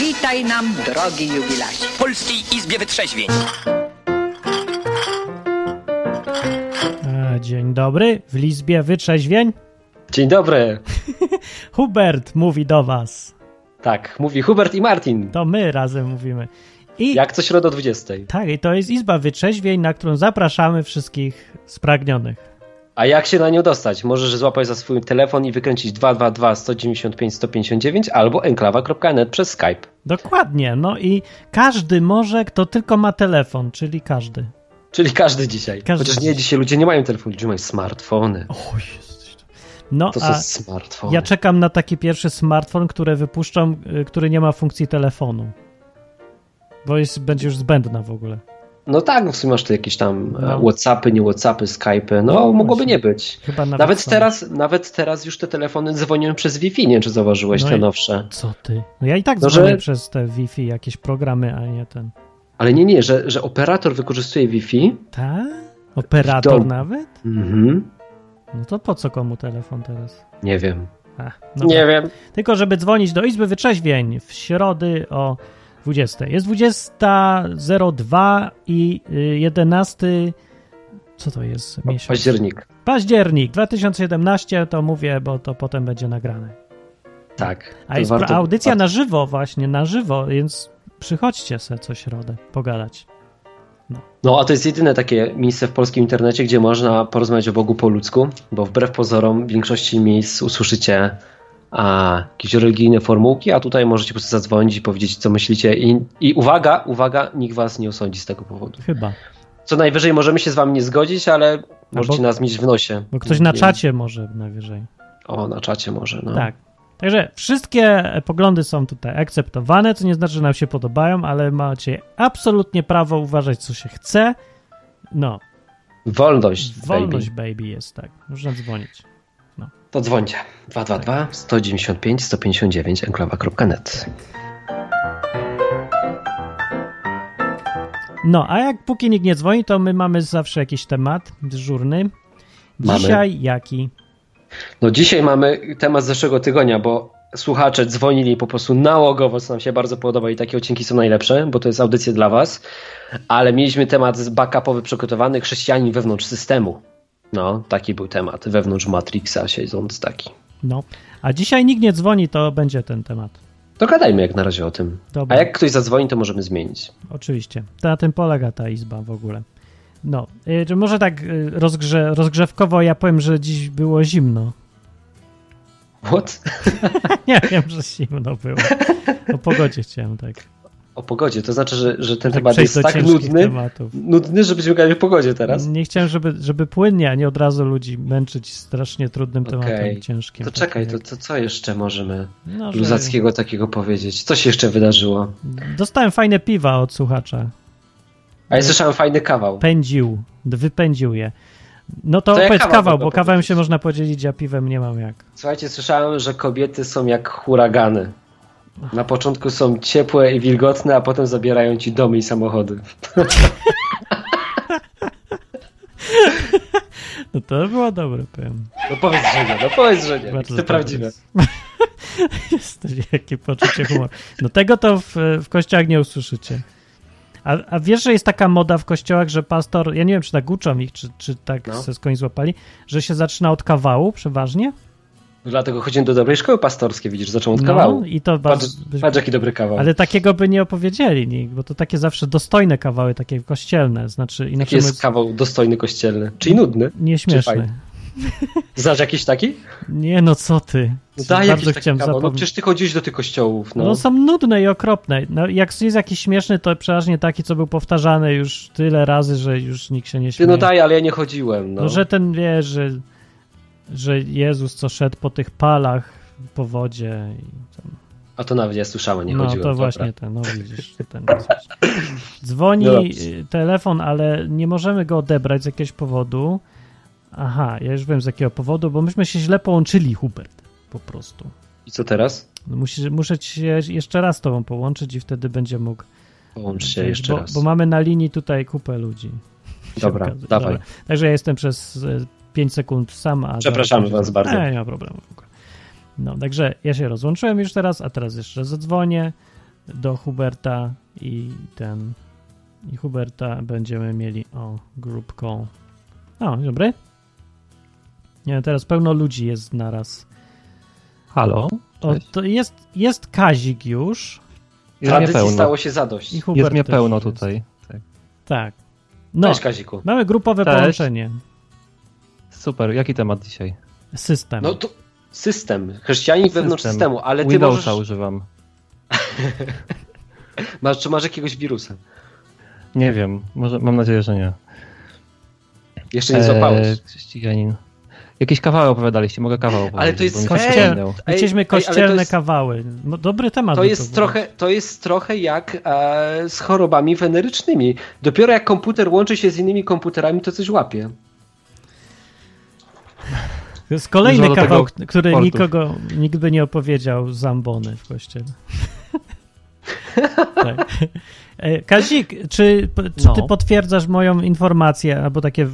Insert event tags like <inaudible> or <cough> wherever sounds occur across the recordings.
Witaj nam, drogi jubilacie. W Polskiej Izbie Wytrzeźwień. E, Dzień dobry, w Lizbie Wytrzeźwień. Dzień dobry. <laughs> Hubert mówi do was. Tak, mówi Hubert i Martin. To my razem mówimy. I Jak co środa o 20. tak, i to jest Izba Wytrzeźwień, na którą zapraszamy wszystkich spragnionych. A jak się na nią dostać? Możesz złapać za swój telefon i wykręcić 222 195 159 albo enklawa.net przez Skype. Dokładnie, no i każdy może, kto tylko ma telefon, czyli każdy. Czyli każdy dzisiaj. Każdy Chociaż nie, dzisiaj. ludzie nie mają telefonu, ludzie mają smartfony. O, to. No, To są smartfony. ja czekam na taki pierwszy smartfon, który wypuszczą, y, który nie ma funkcji telefonu. Bo jest, będzie już zbędna w ogóle. No tak, w sumie masz tu jakieś tam No. e, Whatsappy, nie Whatsappy, Skype'y. No, No mogłoby nie być. Chyba nawet, Nawet teraz, nawet teraz już te telefony dzwonią przez Wi-Fi, nie wiem, czy zauważyłeś No te nowsze. Co ty? No ja i tak No, dzwonię że- przez te Wi-Fi, jakieś programy, a nie ten. Ale nie, nie, że, że operator wykorzystuje Wi-Fi. Ta? Operator nawet? Mhm. No to po co komu telefon teraz? Nie wiem. A, no Nie wiem. Tylko żeby dzwonić do Izby Wytrzeźwień w środy o 20. Jest 20.02 i y, 11. Co to jest miesiąc? Październik. Październik 2017 to mówię, bo to potem będzie nagrane. Tak. A jest warto- audycja warto- na żywo, właśnie na żywo, więc przychodźcie se co środę pogadać. No, a to jest jedyne takie miejsce w polskim internecie, gdzie można porozmawiać o Bogu po ludzku, bo wbrew pozorom w większości miejsc usłyszycie a, jakieś religijne formułki, a tutaj możecie po prostu zadzwonić i powiedzieć, co myślicie. I, I uwaga, uwaga, nikt was nie osądzi z tego powodu. Chyba. Co najwyżej możemy się z wami nie zgodzić, ale możecie nas mieć w nosie. Bo ktoś na czacie może najwyżej. O, na czacie może, no. Tak. Także wszystkie poglądy są tutaj akceptowane, co nie znaczy, że nam się podobają, ale macie absolutnie prawo uważać, co się chce. No, Wolność, wolność baby. baby jest tak. Można dzwonić. To dzwońcie. 222 195 159 enklawa.net No, a jak póki nikt nie dzwoni, to my mamy zawsze jakiś temat dyżurny. Mamy. Dzisiaj jaki? No dzisiaj mamy temat z zeszłego tygodnia, bo słuchacze dzwonili po prostu nałogowo, co nam się bardzo podoba i takie odcinki są najlepsze, bo to jest audycja dla was, ale mieliśmy temat z backupowy przygotowany, chrześcijanin wewnątrz systemu. No, taki był temat, wewnątrz Matrixa siedząc taki. No, a dzisiaj nikt nie dzwoni, to będzie ten temat. Dogadajmy jak na razie o tym. Dobra. A jak ktoś zadzwoni, to możemy zmienić. Oczywiście. To na tym polega ta izba w ogóle. No, y, czy może tak y, rozgrze, rozgrzewkowo ja powiem, że dziś było zimno. What? <laughs> Nie wiem, że zimno było. O pogodzie chciałem tak. O pogodzie, to znaczy, że, że ten tak temat jest tak nudny, tematów. nudny, żebyśmy gadali o pogodzie teraz. Nie chciałem, żeby, żeby płynnie, a nie od razu ludzi męczyć strasznie trudnym tematem Okej, ciężkim. To takim czekaj, to, jak- to co jeszcze możemy no, że luzackiego takiego powiedzieć? Co się jeszcze wydarzyło? Dostałem fajne piwa od słuchacza. A ja słyszałem fajny kawał. Pędził, wypędził je. No to, To opowiedz kawał kawał, bo kawałem się można podzielić, a piwem nie mam jak. Słuchajcie, słyszałem, że kobiety są jak huragany. Na początku są ciepłe i wilgotne, a potem zabierają ci domy i samochody. <laughs> No to było dobre, powiem. No powiedz, że nie, no powiedz, że nie. Bardzo To prawdziwe. jest. <laughs> Jesteś, jakie poczucie humoru. No tego to w, w kościołach nie usłyszycie. A, a wiesz, że jest taka moda w kościołach, że pastor, ja nie wiem, czy tak uczą ich, czy, czy tak No. se skądś złapali, że się zaczyna od kawału przeważnie. Dlatego chodzimy do dobrej szkoły pastorskiej, widzisz, zaczął od No kawału. i to Patrz, bardzo... patrz jaki dobry kawał. Ale takiego by nie opowiedzieli nikt, bo to takie zawsze dostojne kawały, takie kościelne, znaczy Jaki jest mówiąc, kawał dostojny kościelny? Czyli nudny? nieśmieszny. Znasz jakiś taki? Nie no, co ty. No daj bardzo taki chciałem kawał. No przecież ty chodziłeś do tych kościołów. No. No. są nudne i okropne. No, jak jest jakiś śmieszny, to przeważnie taki, co był powtarzany już tyle razy, że już nikt się nie Ty śmieje. no daj, ale ja nie chodziłem. No. No, że ten wie, że, że Jezus co szedł po tych palach po wodzie. I tam. A to nawet ja słyszałem, nie no chodziłem. to dobra. właśnie ten, no widzisz. Ten. Dzwoni No telefon, ale nie możemy go odebrać z jakiegoś powodu. Aha, ja już wiem z jakiego powodu, bo myśmy się źle połączyli, Hubert, po prostu. I co teraz? No, Musi, muszę się jeszcze raz z tobą połączyć i wtedy będzie mógł Połącz się Wiesz, jeszcze bo, raz. Bo mamy na linii tutaj kupę ludzi. <laughs> Dobra, dawaj. Także ja jestem przez 5 sekund sam. A Przepraszamy zaraz- was bardzo. Nie, nie ma problemu w ogóle. No, także ja się rozłączyłem już teraz, a teraz jeszcze zadzwonię. do Huberta i ten i Huberta będziemy mieli o group call. O, dzień dobry. Nie, teraz pełno ludzi jest naraz. Halo? O, to jest, jest Kazik już Jest Tradycji pełno. stało się zadość. i Hubert Jest mnie pełno jest. tutaj. Tak. Tak. No, Cześć Kaziku. mamy grupowe Cześć. połączenie. Super. Jaki temat dzisiaj? System. No to system. Chrześcijanin wewnątrz System. systemu, ale ty Windowsa możesz... używam. <laughs> Masz, czy masz jakiegoś wirusa? Nie wiem. Może, mam nadzieję, że nie. Jeszcze nie złapałeś. Eee, chrześcijanin. Jakieś kawały opowiadaliście, mogę kawał opowiedzieć. Ale to jest bo mi się Kościel- przypomniał. Ej, Chcieliśmy ej, to kościelne jest- kawały. No, dobry temat. To jest, był. trochę, to jest trochę jak e, z chorobami wenerycznymi. Dopiero jak komputer łączy się z innymi komputerami, to coś łapie. To jest kolejny Dużo do kawał, tego który portów. nikogo, nikt by nie opowiedział zambony w kościele. <laughs> tak. E, Kazik, czy, czy No. ty potwierdzasz moją informację, albo takie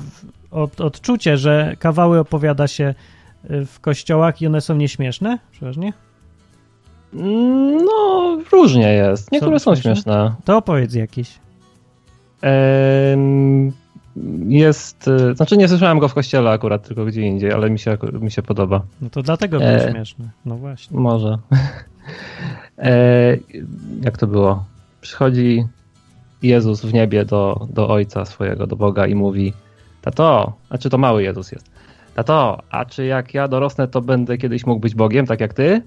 od, odczucie, że kawały opowiada się y, w kościołach i one są nieśmieszne? Przeważnie? No, różnie jest. Niektóre Są są śmieszne? To opowiedz jakieś. Em, Jest, e, znaczy nie słyszałem go w kościele akurat, tylko gdzie indziej, ale mi się, mi się podoba. No to dlatego było E. śmieszne. No właśnie. Może. <laughs> E, jak to było? Przychodzi Jezus w niebie do, do ojca swojego, do Boga i mówi: Tato, a czy to mały Jezus jest? Tato, a czy jak ja dorosnę, to będę kiedyś mógł być Bogiem, tak jak ty?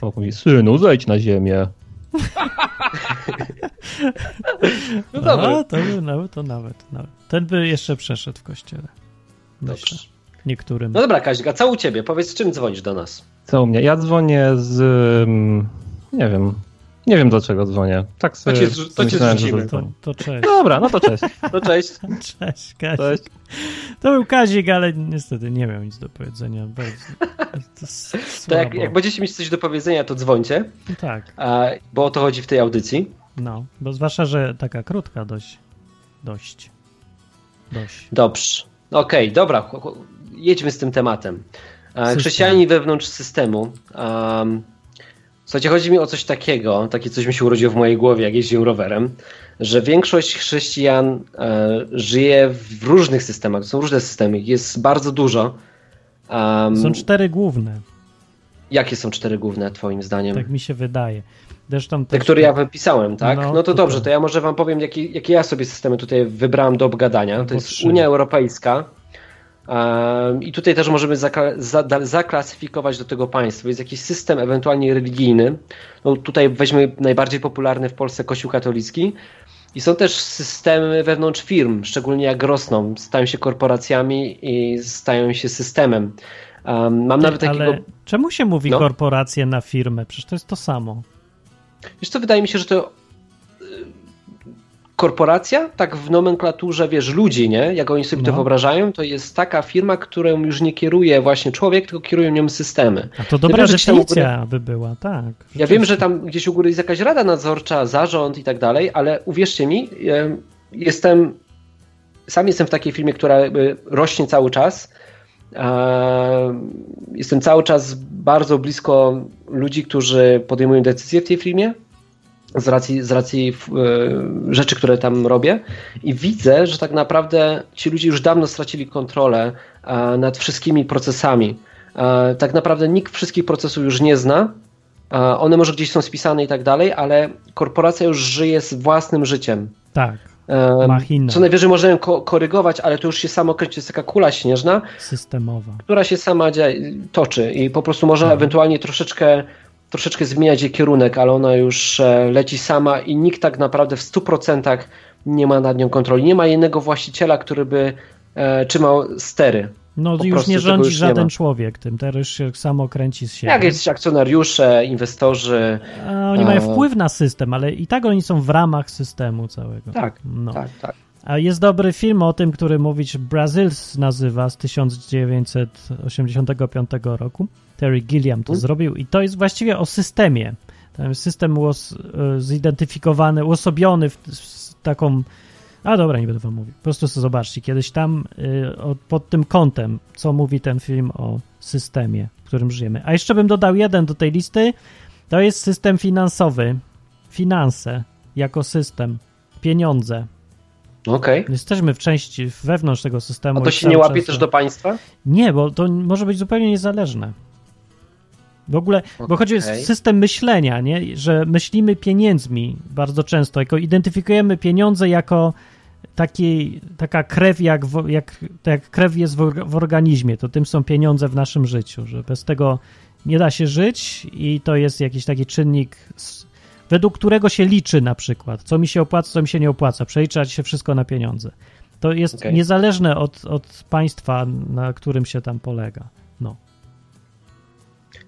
Bóg mówi: Synu, zejdź na ziemię. <laughs> <laughs> No dobra. A, to, nawet, to nawet, nawet. Ten by jeszcze przeszedł w kościele. Dobrze. Niektórym. No dobra, Kaźga, co u ciebie? Powiedz, z czym dzwonisz do nas? Co u mnie? Ja dzwonię z. mm, Nie wiem. Nie wiem dlaczego dzwonię. Tak sobie cię to cię że zrzucimy. to, to cześć. Dobra, no to cześć. <laughs> No cześć. Cześć, Kazik. cześć. To był Kazik, ale niestety nie miał nic do powiedzenia. Bardzo, to To jak, jak będziecie mieć coś do powiedzenia, to dzwońcie, No Tak, a, bo o to chodzi w tej audycji. No. Bo zwłaszcza, że taka krótka dość. Dość. Dość. Dobrze. Okej, dobra, ch- ch- jedźmy z tym tematem. E, System. Chrześcijanie wewnątrz systemu. Um, słuchajcie, chodzi mi o coś takiego, takie coś mi się urodziło w mojej głowie, jak jeździłem rowerem, że większość chrześcijan e, żyje w różnych systemach. To są różne systemy, jest bardzo dużo. Um, Są cztery główne, Jakie są cztery główne, twoim zdaniem? tak mi się wydaje. Zresztą Te, które ja wypisałem, tak? No, No, to dobrze, to ja może wam powiem, jakie, jakie ja sobie systemy tutaj wybrałem do obgadania. To jest. Unia Europejska. I tutaj też możemy zaklasyfikować do tego państwo. Jest jakiś system ewentualnie religijny. No, tutaj weźmy najbardziej popularny w Polsce Kościół katolicki. I są też systemy wewnątrz firm, szczególnie jak rosną, stają się korporacjami i stają się systemem. Mam nawet takiego. Ale czemu się mówi No. korporacje na firmę? Przecież to jest to samo. Wiesz co, wydaje mi się, że to y, korporacja, tak w nomenklaturze, wiesz, ludzi, nie? Jak oni sobie to No. wyobrażają, to jest taka firma, którą już nie kieruje właśnie człowiek, tylko kierują nią systemy. A to dobra u góry- definicja by była, tak. Ja wiem, że tam gdzieś u góry jest jakaś rada nadzorcza, zarząd i tak dalej, ale uwierzcie mi, em, jestem, sam jestem w takiej firmie, która jakby rośnie cały czas. Em, Jestem cały czas bardzo blisko ludzi, którzy podejmują decyzje w tej firmie z racji, z racji e, rzeczy, które tam robię i widzę, że tak naprawdę ci ludzie już dawno stracili kontrolę e, nad wszystkimi procesami. E, Tak naprawdę nikt wszystkich procesów już nie zna. One może gdzieś są spisane i tak dalej, ale korporacja już żyje z własnym życiem. Tak, Machina. Co najwyżej możemy ko- korygować, ale to już się samo kręci, jest taka kula śnieżna, systemowa. która się sama toczy i po prostu można Mhm. ewentualnie troszeczkę, troszeczkę zmieniać jej kierunek, ale ona już e, leci sama i nikt tak naprawdę w 100% nie ma nad nią kontroli. Nie ma jednego właściciela, który by e, trzymał stery. No Po już nie rządzi już nie żaden ma. człowiek tym, teraz się samo kręci z siebie. Jak jest akcjonariusze, inwestorzy. A oni mają E, wpływ na system, ale i tak oni są w ramach systemu całego. Tak, No. tak, tak. A jest dobry film o tym, który mówić Brazils nazywa z 1985 roku. Terry Gilliam to Mm. zrobił i to jest właściwie o systemie. Tam system uos, e, zidentyfikowany, uosobiony w, w taką... A dobra, nie będę wam mówił. Po prostu sobie zobaczcie. Kiedyś tam y, o, pod tym kątem, co mówi ten film o systemie, w którym żyjemy. A jeszcze bym dodał jeden do tej listy. To jest system finansowy. finanse jako system, pieniądze. Okej. Jesteśmy w części wewnątrz tego systemu. A to się nie łapie czas- też do państwa? Nie, bo to może być zupełnie niezależne. W ogóle, bo chodzi o system myślenia, nie? że myślimy pieniędzmi bardzo często, jako identyfikujemy pieniądze jako taki, taka krew, jak, w, jak, jak krew jest w, w organizmie, to tym są pieniądze w naszym życiu, że bez tego nie da się żyć i to jest jakiś taki czynnik, według którego się liczy na przykład, co mi się opłaca, co mi się nie opłaca, przelicza się wszystko na pieniądze. To jest Okej. niezależne od, od państwa, na którym się tam polega. No,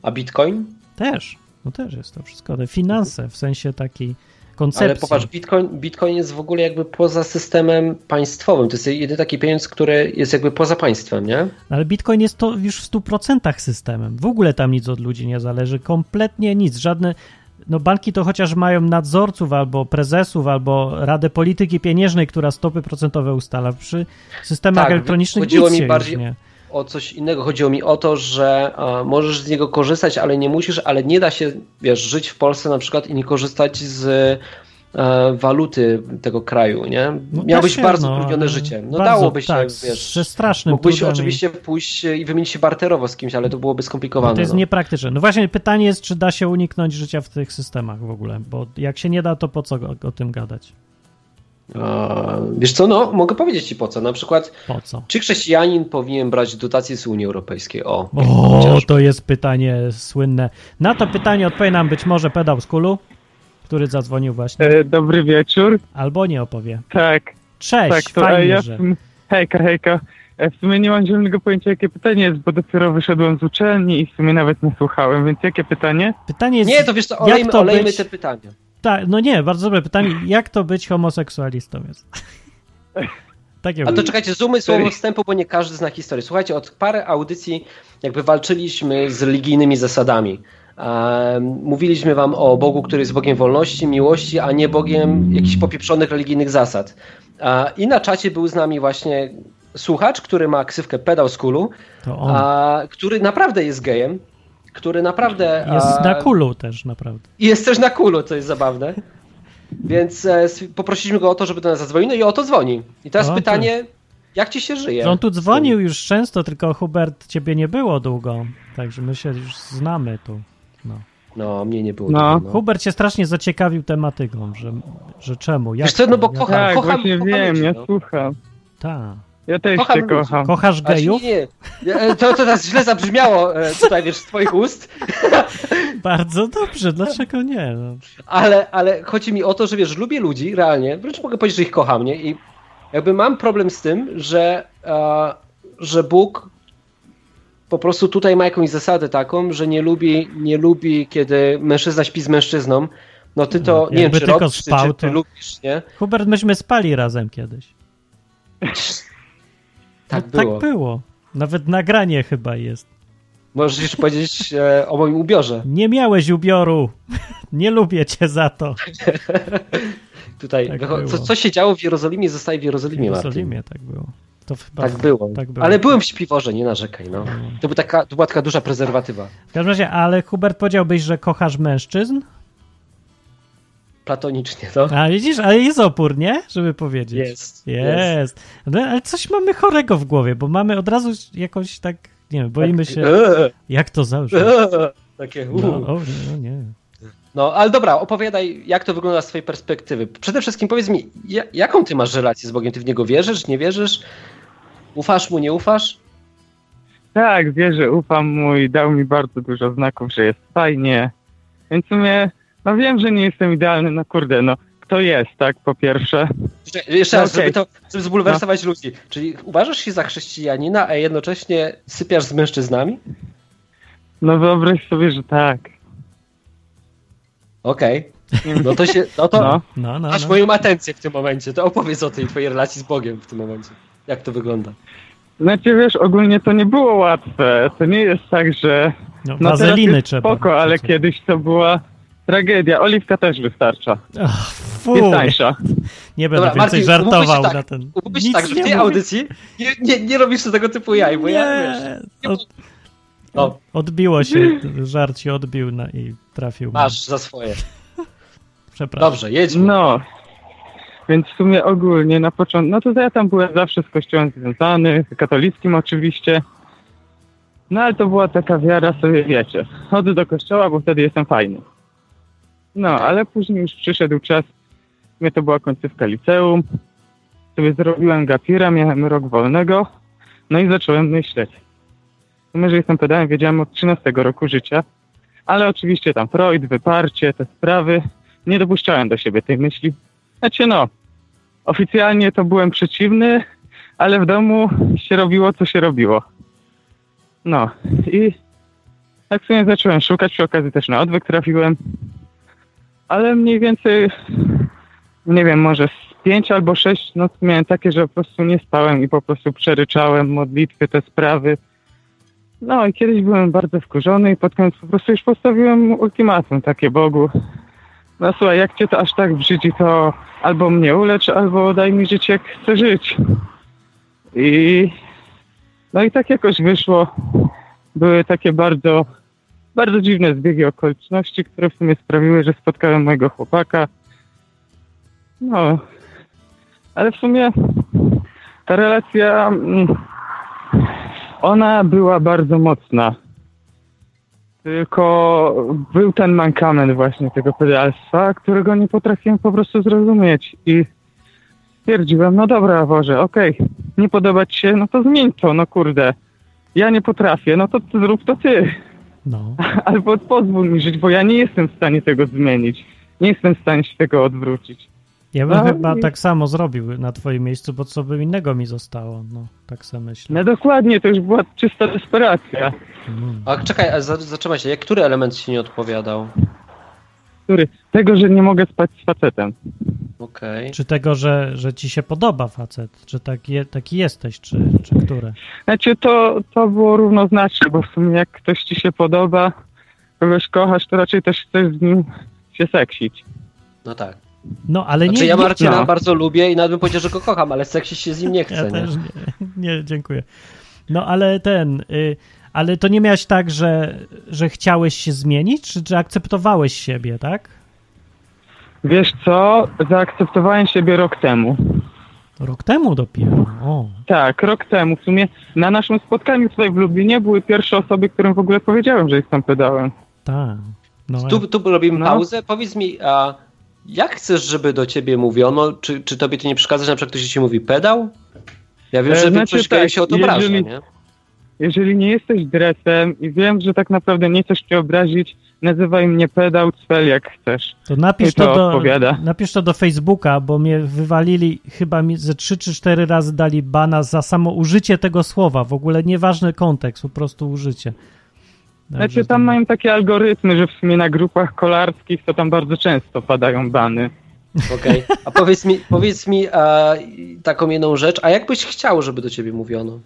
A bitcoin? też, no też jest to wszystko. Te finanse w sensie takiej koncepcji. Ale popatrz, bitcoin, bitcoin jest w ogóle jakby poza systemem państwowym. To jest jedyny taki pieniądz, który jest jakby poza państwem, nie? Ale Bitcoin jest to już w 100% systemem. W ogóle tam nic od ludzi nie zależy. Kompletnie nic. Żadne. No banki to chociaż mają nadzorców albo prezesów, albo Radę Polityki Pieniężnej, która stopy procentowe ustala. Przy systemach Tak, elektronicznych chodziło nic mi bardziej- już nie. O coś innego. Chodziło mi o to, że a, możesz z niego korzystać, ale nie musisz, ale nie da się, wiesz, żyć w Polsce na przykład i nie korzystać z e, waluty tego kraju, nie? No Miałbyś się, bardzo no, utrudnione życie. No bardzo, dałoby się, tak, wiesz. Ze strasznym Mógłbyś oczywiście pójść i wymienić się barterowo z kimś, ale to byłoby skomplikowane. No to jest no. niepraktyczne. No właśnie pytanie jest, czy da się uniknąć życia w tych systemach w ogóle, bo jak się nie da, to po co o, o tym gadać? Wiesz co, no mogę powiedzieć ci po co. Na przykład, Po co? czy chrześcijanin powinien brać dotacje z Unii Europejskiej? O, O, to jest pytanie słynne. Na to pytanie odpowie nam być może pedał z kulu, który zadzwonił właśnie, E, dobry wieczór. albo nie opowie. Tak, Cześć, tak, to fajnie, ja w że... hejka, hejka. E, W sumie nie mam zielonego pojęcia, jakie pytanie jest, bo dopiero wyszedłem z uczelni i w sumie nawet nie słuchałem, więc jakie pytanie? Pytanie jest... Nie, to wiesz co, olejmy, to olejmy te pytania. Tak, no nie, bardzo dobre pytanie. Jak to być homoseksualistą jest? <laughs> Takie A to czekajcie, zoomy słowo wstępu, bo nie każdy zna historię. Słuchajcie, od parę audycji jakby walczyliśmy z religijnymi zasadami. Mówiliśmy wam o Bogu, który jest Bogiem wolności, miłości, a nie Bogiem jakichś popieprzonych religijnych zasad. I na czacie był z nami właśnie słuchacz, który ma ksywkę pedał z kulu, który naprawdę jest gejem, który naprawdę... Jest na kulu też, naprawdę. I jest też na kulu, co jest zabawne. Więc e, poprosiliśmy go o to, żeby do nas zadzwonił, no i o to dzwoni. I teraz O, to- pytanie, jak ci się żyje? Że on tu dzwonił już często, tylko Hubert, ciebie nie było długo. Także my się już znamy tu. No. No, mnie nie było. No. No. Hubert się strasznie zaciekawił tematyką, że, że czemu, jak Wiesz co, no bo kocham, tak, kocham, kocham wiem, ludzi, ja no. słucham. Ta. Ja też Kocham cię ludzi. kocham. Kochasz gejów? nie, nie. E, To, to teraz źle zabrzmiało e, tutaj, wiesz, z twoich ust, <laughs> Bardzo dobrze, dlaczego nie? No. ale, ale chodzi mi o to, że wiesz, lubię ludzi, realnie, wręcz mogę powiedzieć, że ich kocham, nie? I jakby mam problem z tym, że, e, że Bóg po prostu tutaj ma jakąś zasadę taką, że nie lubi, nie lubi kiedy mężczyzna śpi z mężczyzną. No ty to, No, nie wiem, jakby czy tylko robisz, czy, spał, czy ty to- lubisz, nie? Hubert, myśmy spali razem kiedyś. <laughs> Tak no, było. Tak było. Nawet nagranie chyba jest. Możesz jeszcze powiedzieć e, o moim ubiorze. Nie miałeś ubioru. <laughs> nie lubię cię za to. <laughs> Tutaj, Tak co, co się działo w Jerozolimie, zostaje w W Jerozolimie, Martin. Jerozolimie tak było. To chyba Tak było. Tak było. Ale byłem w śpiworze, nie narzekaj. No. To, był taka, to była taka duża prezerwatywa. W każdym razie, ale Hubert powiedziałbyś, że kochasz mężczyzn? Platonicznie, to. A widzisz, ale jest opór, nie? Żeby powiedzieć. Jest. Jest. No, ale coś mamy chorego w głowie, bo mamy od razu jakoś tak, nie wiem, boimy się, Eee, jak to założyć. eee, Takie, No, o, no nie. No, ale dobra, opowiadaj, jak to wygląda z twojej perspektywy. Przede wszystkim powiedz mi, ja, jaką ty masz relację z Bogiem? Ty w Niego wierzysz, nie wierzysz? Ufasz Mu, nie ufasz? Tak, wierzę, ufam mu i dał mi bardzo dużo znaków, że jest fajnie. Więc w sumie, no wiem, że nie jestem idealny, no kurde, no kto jest, tak, po pierwsze. Jeszcze No raz, okej. żeby to żeby zbulwersować ludzi. Czyli uważasz się za chrześcijanina, a jednocześnie sypiasz z mężczyznami? No wyobraź sobie, że tak. Okej. No to się, no to No. No, no, masz no. moją atencję w tym momencie. To opowiedz o tej twojej relacji z Bogiem w tym momencie. Jak to wygląda? Znaczy wiesz, ogólnie to nie było łatwe. To nie jest tak, że no no teraz wazeliny jest trzeba. spoko, ale kiedyś to była tragedia. Oliwka też wystarcza. Ach, Jest fu, tańsza. nie będę Dobra, więcej Martin, żartował tak, na ten. Nic tak, że w nie tej audycji nie, nie, nie robisz tego typu jaj, bo nie, ja wiesz. nie Od, No, odbiło się, żart się odbił na, i trafił. masz za swoje. Przepraszam. Dobrze, jedźmy. No, więc w sumie ogólnie na początku, no to ja tam byłem zawsze z kościołem związany, katolickim oczywiście. No ale to była taka wiara sobie, wiecie, chodzę do kościoła, bo wtedy jestem fajny. No, ale później już przyszedł czas, mnie to była końcówka liceum, sobie zrobiłem gapira, miałem rok wolnego, no i zacząłem myśleć. Sumie, że jestem pedałem, wiedziałem od 13 roku życia, ale oczywiście tam Freud, wyparcie, te sprawy, nie dopuszczałem do siebie tej myśli. Znaczy no, oficjalnie to byłem przeciwny, ale w domu się robiło, co się robiło. No i tak sobie zacząłem szukać, przy okazji też na odwyk trafiłem, ale mniej więcej, nie wiem, może z pięć albo sześć nocy miałem takie, że po prostu nie spałem i po prostu przeryczałem modlitwy, te sprawy. No i kiedyś byłem bardzo wkurzony i pod koniec po prostu już postawiłem ultimatum takie Bogu. No słuchaj, jak cię to aż tak brzydzi, to albo mnie ulecz, albo daj mi żyć jak chcę żyć. I no i tak jakoś wyszło. Były takie bardzo, bardzo dziwne zbiegi okoliczności, które w sumie sprawiły, że spotkałem mojego chłopaka. No, ale w sumie ta relacja, mm, ona była bardzo mocna. Tylko był ten mankament właśnie tego pedalstwa, którego nie potrafiłem po prostu zrozumieć. I stwierdziłem, no dobra, Boże, okej, nie podoba ci się, no to zmień to, no kurde. Ja nie potrafię, no to zrób to ty. No. <laughs> Albo pozwól mi żyć, bo ja nie jestem w stanie tego zmienić. Nie jestem w stanie się tego odwrócić. Ja bym No chyba i- tak samo zrobił na twoim miejscu, bo co by innego mi zostało. No, tak sobie myślę. No dokładnie, to już była czysta desperacja. Mm. A czekaj, a za- zatrzymaj się, jak który element ci nie odpowiadał? Który, tego, że nie mogę spać z facetem. Okej. Czy tego, że, że ci się podoba facet? Czy tak je, taki jesteś, czy, czy które? Znaczy to, to było równoznaczne, bo w sumie jak ktoś ci się podoba, kogoś kochasz, to raczej też chcesz z nim się seksić. No tak. No, ale Znaczy nie... ja Marcina no. bardzo lubię i nawet bym powiedział, że go kocham, ale seksić się z nim nie chcę, Ja nie? też nie, nie, dziękuję. No, ale ten... Y, ale to nie miałeś tak, że, że chciałeś się zmienić, czy, czy akceptowałeś siebie, tak? Wiesz co, zaakceptowałem siebie rok temu. Rok temu dopiero. O, Tak, rok temu. W sumie na naszym spotkaniu tutaj w Lublinie były pierwsze osoby, którym w ogóle powiedziałem, że jestem pedałem. tak. No, Tu, tu robimy No. pauzę. Powiedz mi, a jak chcesz, żeby do ciebie mówiono? Czy, czy tobie to nie przeszkadza, że na przykład ktoś ci mówi pedał? Ja wiem, E, że znaczy większość tak, się o to obraża, jeżeli- nie? Jeżeli nie jesteś dresem i wiem, że tak naprawdę nie chcesz cię obrazić, nazywaj mnie pedał, cwel jak chcesz. To napisz to to, do, odpowiada. napisz to do Facebooka, bo mnie wywalili, chyba mi ze 3 czy 4 razy dali bana za samo użycie tego słowa. W ogóle nieważny kontekst, po prostu użycie. Także Znaczy tam to- mają takie algorytmy, że w sumie na grupach kolarskich to tam bardzo często padają bany. Okej. A powiedz mi, powiedz mi a, taką jedną rzecz, a jak byś chciał, żeby do ciebie mówiono?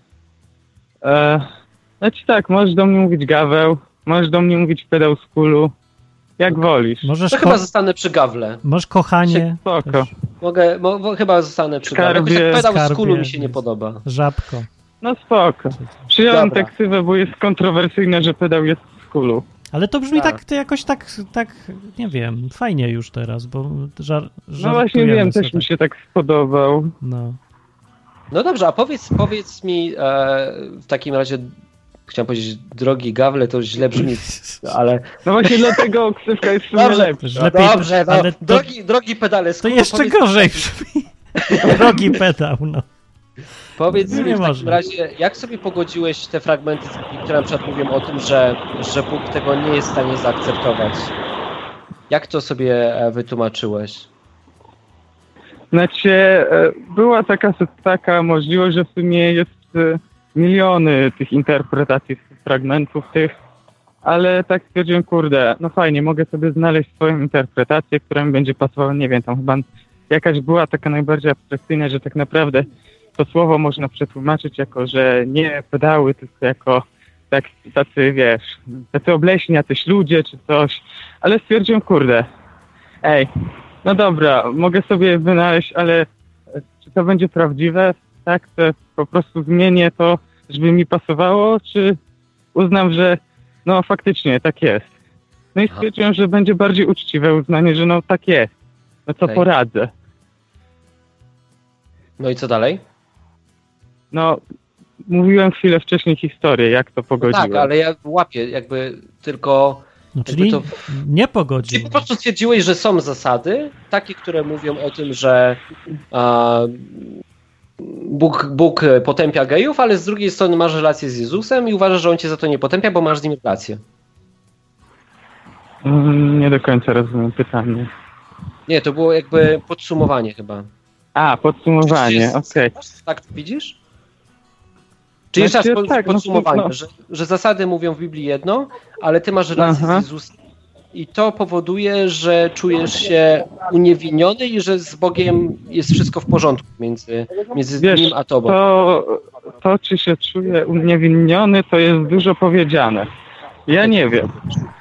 E, znaczy tak, możesz do mnie mówić gaweł, możesz do mnie mówić pedał z kulu, jak wolisz. Możesz, To chyba zostanę przy gawle. możesz kochanie, Spoko. Mogę, mo, mo, chyba zostanę przy gawle. Jakoś Skarbie, tak pedał z skarbie. kulu mi się nie podoba. żabko. No spoko. Przyjąłem Dobra. tę ksywę, bo jest kontrowersyjne, że pedał jest z kulu. Ale to brzmi Tak. tak, to jakoś tak, tak, nie wiem, fajnie już teraz, bo żar, No właśnie wiem, sobie też mi tak. się tak spodobał. No. No dobrze, a powiedz, powiedz mi e, w takim razie, chciałem powiedzieć drogi gawle, to źle brzmi, <laughs> ale No właśnie dlatego ksywka jest w sumie Dobrze. lepsza. Lepiej- dobrze, no, ale to- drogi, drogi pedale, To jeszcze powiedz, gorzej brzmi. <laughs> Drogi pedał, no. Powiedz Nie mi w takim można. razie, jak sobie pogodziłeś te fragmenty, które na przykład mówią o tym, że, że Bóg tego nie jest w stanie zaakceptować? Jak to sobie e, wytłumaczyłeś? Znaczy, e, była taka, taka możliwość, że w sumie jest e, miliony tych interpretacji fragmentów tych, ale tak stwierdziłem, kurde, no fajnie, mogę sobie znaleźć swoją interpretację, która mi będzie pasowała, nie wiem, tam chyba jakaś była taka najbardziej abstrakcyjna, że tak naprawdę to słowo można przetłumaczyć jako, że nie pedały, tylko jako tak, tacy, wiesz, tacy obleśni jacyś ludzie czy coś, ale stwierdziłem, kurde, ej, no dobra, mogę sobie wynaleźć, ale e, czy to będzie prawdziwe? Tak, to po prostu zmienię to, żeby mi pasowało, czy uznam, że no faktycznie tak jest. No i Aha. stwierdziłem, że będzie bardziej uczciwe uznanie, że no tak jest. No to Okej. poradzę. No i co dalej? No, mówiłem chwilę wcześniej historię, jak to No pogodziłem. tak, ale ja łapię jakby tylko... No, czyli to- nie Czyli pogodził. po prostu stwierdziłeś, że są zasady, takie, które mówią o tym, że a, Bóg, Bóg potępia gejów, ale z drugiej strony masz relację z Jezusem i uważasz, że on cię za to nie potępia, bo masz z nim relację. Mm, Nie do końca rozumiem pytanie. Nie, to było jakby podsumowanie chyba. A, podsumowanie, okej. Tak to widzisz? Czy jeszcze raz Znaczy, pod, tak, no, podsumowanie, no. że, że zasady mówią w Biblii jedno, ale ty masz relację Aha. z Jezusem i to powoduje, że czujesz się uniewinniony i że z Bogiem jest wszystko w porządku między, między Wiesz, nim a tobą. To, to, czy się czuję uniewinniony, to jest dużo powiedziane. Ja nie wiem.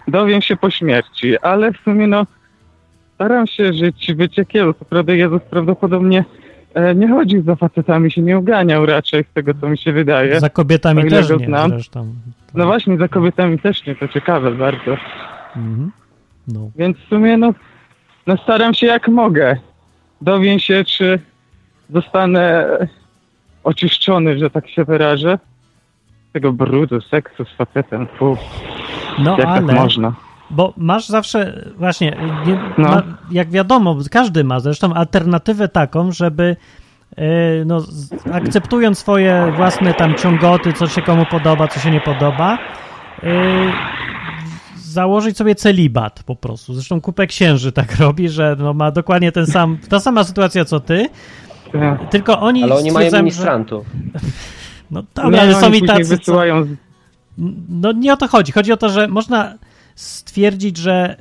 Dowiem się po śmierci, ale w sumie no staram się żyć, być jak Jezus. Prawda, Jezus prawdopodobnie nie chodził za facetami, się nie uganiał raczej z tego, co mi się wydaje. Za kobietami ile też nie znam. zresztą. No właśnie, za kobietami też nie, to ciekawe bardzo. Mhm. No. Więc w sumie no, no staram się jak mogę. Dowiem się, czy zostanę oczyszczony, że tak się wyrażę. Tego brudu, seksu z facetem. Fu, no jak tak ale, można? Bo masz zawsze, właśnie, nie, No. ma, jak wiadomo, każdy ma zresztą alternatywę taką, żeby e, no, akceptując swoje własne tam ciągoty, co się komu podoba, co się nie podoba, e, założyć sobie celibat po prostu. Zresztą kupę księży tak <laughs> robi, że no, ma dokładnie ten sam, ta sama sytuacja co ty, Ja. tylko oni Ale oni mają stwierdzają, że- ministrantów. <laughs> No dobra, ale No, są i tacy, co... wysyłają No nie o to chodzi. Chodzi o to, że można stwierdzić, że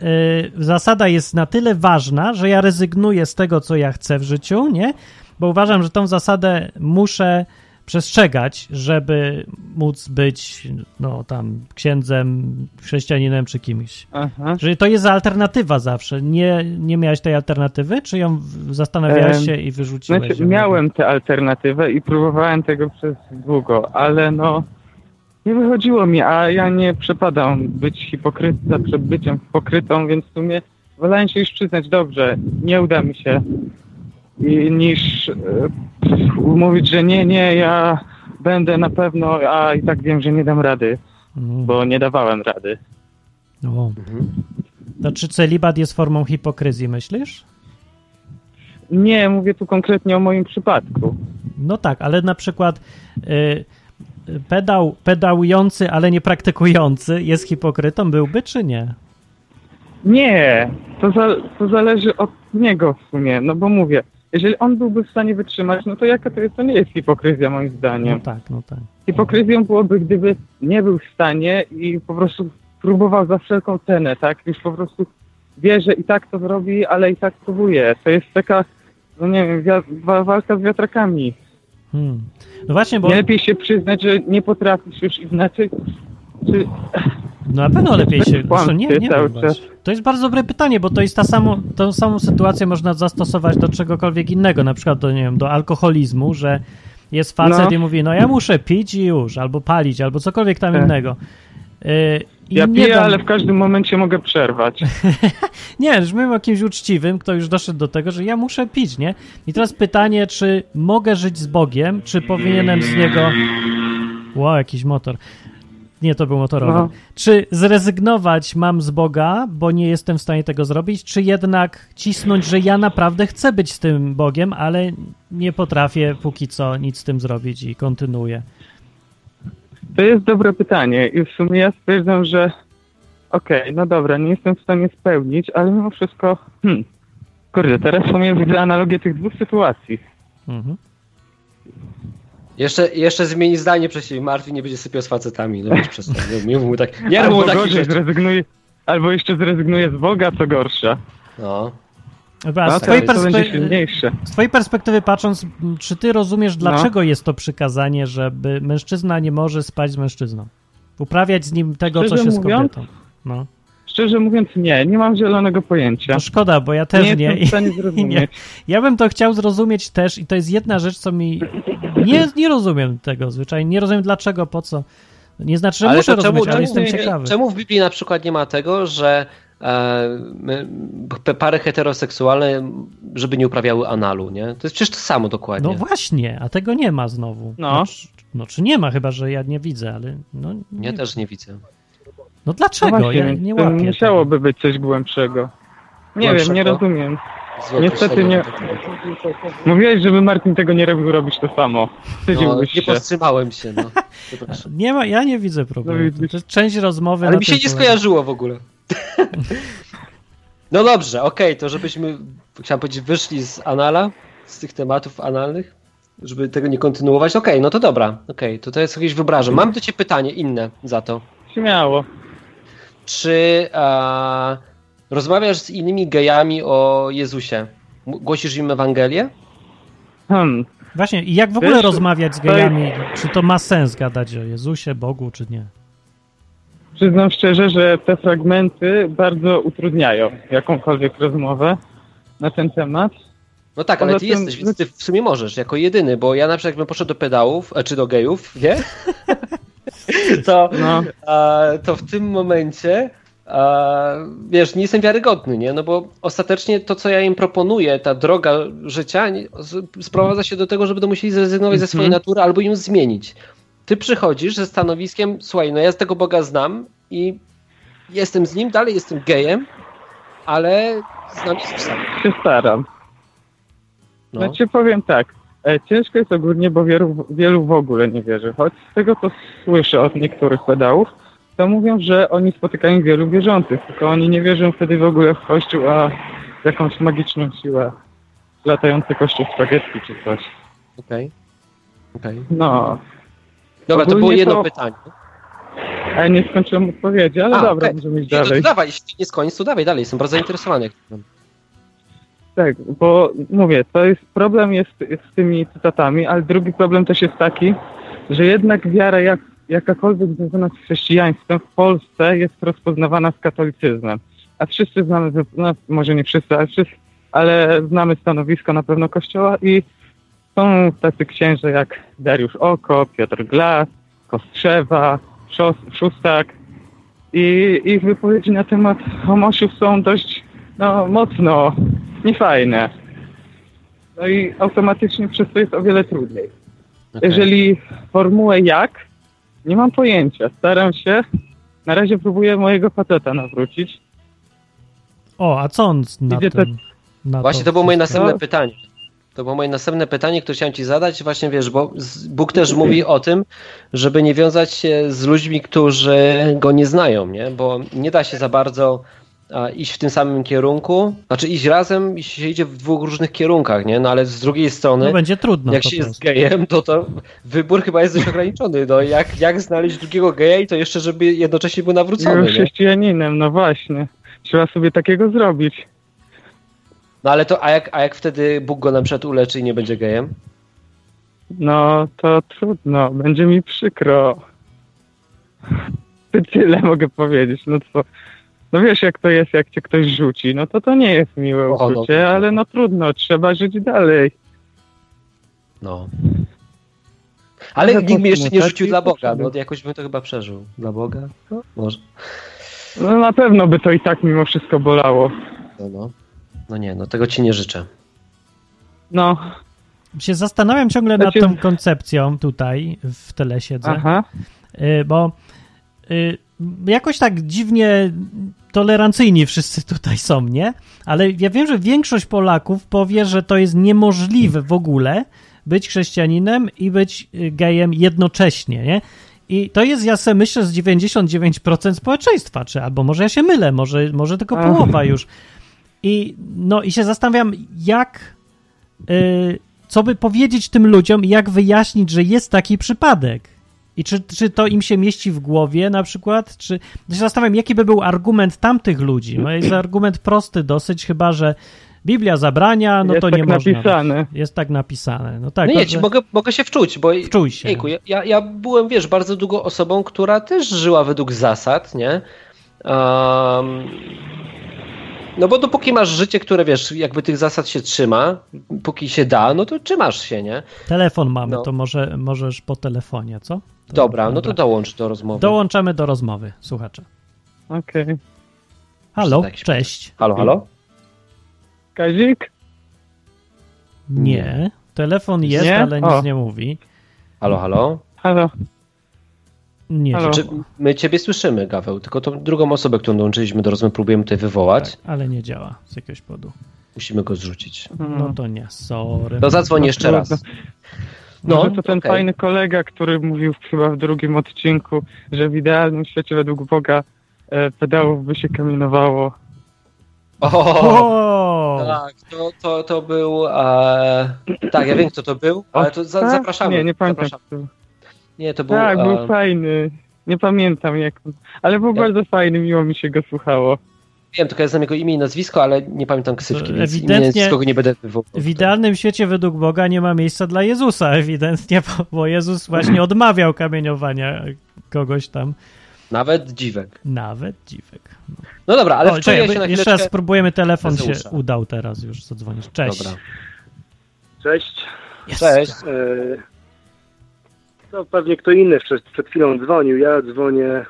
y, zasada jest na tyle ważna, że ja rezygnuję z tego, co ja chcę w życiu, nie? Bo uważam, że tą zasadę muszę przestrzegać, żeby móc być, no tam, księdzem, chrześcijaninem czy kimś. Aha. Że to jest alternatywa zawsze. Nie, nie miałeś tej alternatywy? Czy ją zastanawiałeś Em, się i wyrzuciłeś? Znaczy, ją? miałem tę alternatywę i próbowałem tego przez długo, ale no nie wychodziło mi, a ja nie przepadam być hipokrytą przed byciem hipokrytą, więc w sumie wolałem się już przyznać, dobrze, nie uda mi się, I, niż e, mówić, że nie, nie, ja będę na pewno, a i tak wiem, że nie dam rady, Mm. bo nie dawałem rady. O. To czy celibat jest formą hipokryzji, myślisz? Nie, mówię tu konkretnie o moim przypadku. No tak, ale na przykład y, pedał, pedałujący, ale nie praktykujący jest hipokrytą, byłby czy nie? Nie, to, za, to zależy od niego w sumie, no bo mówię, jeżeli on byłby w stanie wytrzymać, no to jaka to jest, to nie jest hipokryzja moim No zdaniem. tak, no tak. Hipokryzją byłoby, gdyby nie był w stanie i po prostu próbował za wszelką cenę, tak? Już po prostu wie, że i tak to zrobi, ale i tak próbuje. To jest taka, no nie wiem, walka z wiatrakami. Hmm. No właśnie, bo Nie lepiej się przyznać, że nie potrafisz już inaczej, czy no na pewno lepiej się... Zresztą nie, nie. To jest bardzo dobre pytanie, bo to jest ta samo, tą samą sytuację można zastosować do czegokolwiek innego, na przykład do, nie wiem, do alkoholizmu, że jest facet No. i mówi, no ja muszę pić i już, albo palić, albo cokolwiek tam Tak. innego. Y, ja piję, dam- ale w każdym momencie mogę przerwać. <laughs> Nie, już mówimy o kimś uczciwym, kto już doszedł do tego, że ja muszę pić, nie? I teraz pytanie, czy mogę żyć z Bogiem, czy powinienem z niego... Wow, jakiś motor. Nie, to był motorowy. No. Czy zrezygnować mam z Boga, bo nie jestem w stanie tego zrobić, czy jednak cisnąć, że ja naprawdę chcę być z tym Bogiem, ale nie potrafię póki co nic z tym zrobić i kontynuuję. To jest dobre pytanie i w sumie ja stwierdzam, że okej, no dobra, nie jestem w stanie spełnić, ale mimo wszystko, hmm, kurde, teraz w sumie widzę analogię tych dwóch sytuacji. Mhm. Jeszcze, jeszcze zmieni zdanie siebie. Martwi nie będzie sypiał z facetami. No wiesz, przez to. <laughs> Nie mów mu tak. Nie albo gorzej, zrezygnuje, albo jeszcze zrezygnuje z Boga, co gorsza. No. Dobra, No z, twojej perspe- z twojej perspektywy patrząc, czy ty rozumiesz, No. dlaczego jest to przykazanie, żeby mężczyzna nie może spać z mężczyzną? Uprawiać z nim tego, co Szczerze się z mówiąc, kobietą. No. Szczerze mówiąc, nie, nie mam zielonego pojęcia. To szkoda, bo ja też nie nie. jestem w <laughs> nie. Ja bym to chciał zrozumieć też i to jest jedna rzecz, co mi... Nie, nie rozumiem tego zwyczajnie. Nie rozumiem dlaczego, po co. Nie znaczy, że muszę to rozumieć, ale czemu, jestem czemu, ciekawy. czemu w Biblii na przykład nie ma tego, że pary heteroseksualne, żeby nie uprawiały analu, nie? To jest przecież to samo dokładnie. No właśnie, a tego nie ma znowu. No. czy, no czy nie ma, chyba że ja nie widzę, ale no, nie, Ja też nie widzę. no No dlaczego? właśnie, ja nie łapię. tego. musiałoby być coś głębszego. Nie wiem, nie Głębszego? rozumiem. Niestety określenie. Mówiłeś, żeby Martin tego nie robił robić to samo. No, nie się. powstrzymałem się, no. <laughs> Nie ma, ja nie widzę problemu. No to jest część rozmowy. Ale na mi się nie skojarzyło w ogóle. <laughs> No dobrze, okej, to żebyśmy, chciałem powiedzieć, wyszli z anala, z tych tematów analnych, żeby tego nie kontynuować. Okej, no to dobra, okej, to to jest jakieś wyobrażam. Mam do ciebie pytanie inne za to. Śmiało. Czy a, rozmawiasz z innymi gejami o Jezusie? Głosisz im Ewangelię? Hmm. Właśnie, i jak w ogóle Wiesz, rozmawiać z gejami? Czy to ma sens gadać o Jezusie, Bogu, czy nie? Przyznam szczerze, że te fragmenty bardzo utrudniają jakąkolwiek rozmowę na ten temat. No tak, ale ty tym- jesteś, więc ty w sumie możesz, jako jedyny, bo ja na przykład jakbym poszedł do pedałów, e, czy do gejów, nie? <laughs> to, No, a, to w tym momencie, a, wiesz, nie jestem wiarygodny, nie? No bo ostatecznie to, co ja im proponuję, ta droga życia, sprowadza się do tego, że będą musieli zrezygnować ze swojej Mhm. natury albo ją zmienić. Ty przychodzisz ze stanowiskiem, słuchaj, no ja z tego Boga znam i jestem z nim, dalej jestem gejem, ale znam Jezusa. się staram. No. Znaczy powiem tak, e, ciężko jest ogólnie, bo wielu, wielu w ogóle nie wierzy. Choć z tego, co słyszę od niektórych pedałów, to mówią, że oni spotykają wielu wierzących, tylko oni nie wierzą wtedy w ogóle w Kościół, a w jakąś magiczną siłę. Latający kościół spaghetti czy coś. Okej. Okej. No, Dobra, to było jedno to- pytanie. a ja nie skończyłem odpowiedzi, ale A, dobra, okej. możemy iść Nie, to, dalej. dawaj, jeśli nie skończysz, to dawaj dalej, jestem bardzo zainteresowany. Tak, bo mówię, to jest problem jest, jest z tymi cytatami, ale drugi problem też jest taki, że jednak wiara jak, jakakolwiek związana z chrześcijaństwem w Polsce jest rozpoznawana z katolicyzmem. A wszyscy znamy, no, może nie wszyscy, ale, wszyscy, ale znamy stanowisko na pewno Kościoła i są tacy księże jak Dariusz Oko, Piotr Glas, Kostrzewa, Szustak i ich wypowiedzi na temat homosiów są dość no, mocno niefajne. No i automatycznie przez to jest o wiele trudniej. Okej. Jeżeli formułę jak, nie mam pojęcia. Staram się, na razie próbuję mojego faceta nawrócić. O, a co on na Idzie tym? Na Właśnie to było moje następne pytanie. To było moje następne pytanie, które chciałem ci zadać. Właśnie wiesz, bo Bóg też mówi o tym, żeby nie wiązać się z ludźmi, którzy go nie znają, nie? Bo nie da się za bardzo a, iść w tym samym kierunku. Znaczy iść razem i się idzie w dwóch różnych kierunkach, nie? No ale z drugiej strony, No będzie trudno jak się jest gejem, to to wybór chyba jest dość <laughs> ograniczony. No jak, jak znaleźć drugiego geja i to jeszcze, żeby jednocześnie był nawrócony, Był nie? chrześcijaninem, no właśnie. Trzeba sobie takiego zrobić. No ale to, a jak, a jak wtedy Bóg go na przykład uleczy i nie będzie gejem? No to trudno, będzie mi przykro. <laughs> Tyle mogę powiedzieć. No co? No wiesz jak to jest, jak cię ktoś rzuci, no to to nie jest miłe no, uczucie, to- ale no trudno, trzeba żyć dalej. No. Ale Ale nikt mnie jeszcze nie rzucił dla Boga. No jakoś bym to chyba przeżył. Dla Boga? No, może. No na pewno by to i tak mimo wszystko bolało. No, no. No nie, no tego ci nie życzę. No, Się zastanawiam ciągle Znaczy- nad tą koncepcją tutaj w tele siedzę, aha. y, bo y, jakoś tak dziwnie tolerancyjni wszyscy tutaj są, nie? Ale ja wiem, że większość Polaków powie, że to jest niemożliwe w ogóle być chrześcijaninem i być y, gejem jednocześnie, nie? I to jest, ja sobie myślę, z 99% społeczeństwa, czy albo może ja się mylę, może, może tylko połowa już. I, no, i się zastanawiam, jak, y, co by powiedzieć tym ludziom i jak wyjaśnić, że jest taki przypadek. I czy, czy to im się mieści w głowie na przykład? Czy ja się zastanawiam, jaki by był argument tamtych ludzi? No jest argument prosty dosyć, chyba że Biblia zabrania, no jest to tak nie można. napisane. Jest tak napisane. No tak. no nie, ci mogę, mogę się wczuć, bo Wczuj się. Jejku, ja, ja, ja byłem, wiesz, bardzo długo osobą, która też żyła według zasad, nie? Um, no bo dopóki masz życie, które, wiesz, jakby tych zasad się trzyma, póki się da, no to trzymasz się, nie? Telefon mamy, No. to może możesz po telefonie, co? To- Dobra, no to dołącz do rozmowy. Dołączamy do rozmowy, słuchacze. Okej. Halo, Jakiś- cześć. Halo, halo? Kazik? Nie. Telefon jest, Nie? ale nic O. nie mówi. Halo, halo? Halo. Nie Halo. działa. Czy my ciebie słyszymy, Gaweł, tylko tą drugą osobę, którą dołączyliśmy do rozmowy, próbujemy tutaj wywołać. Tak, ale nie działa z jakiegoś powodu. Musimy go zrzucić. No to nie, sorry. To zadzwoń jeszcze trudno. raz. No, No, Może to ten okej. fajny kolega, który mówił chyba w drugim odcinku, że w idealnym świecie według Boga e, pedałów by się kamienowało. O, O! tak, to, to, to był... E... Tak, ja wiem, kto to był, ale to za, Tak? zapraszamy. Nie, nie pamiętam. Zapraszamy. Nie, to był... Tak, był e... fajny. Nie pamiętam jak. Ale był Ja- bardzo fajny, miło mi się go słuchało. Wiem, tylko ja znam jego imię i nazwisko, ale nie pamiętam ksywki, To więc ewidentnie- imię nie będę wywołał. W idealnym świecie według Boga nie ma miejsca dla Jezusa, ewidentnie, bo, bo Jezus właśnie <clears throat> odmawiał kamieniowania kogoś tam, Nawet dziwek. nawet dziwek. No dobra, ale o, wczuję czekaj, się na jeszcze raz spróbujemy, telefon się udał teraz, już zadzwonisz. Cześć. Dobra. Cześć. Jest. Cześć. E, No pewnie kto inny przed, przed chwilą dzwonił. Ja dzwonię.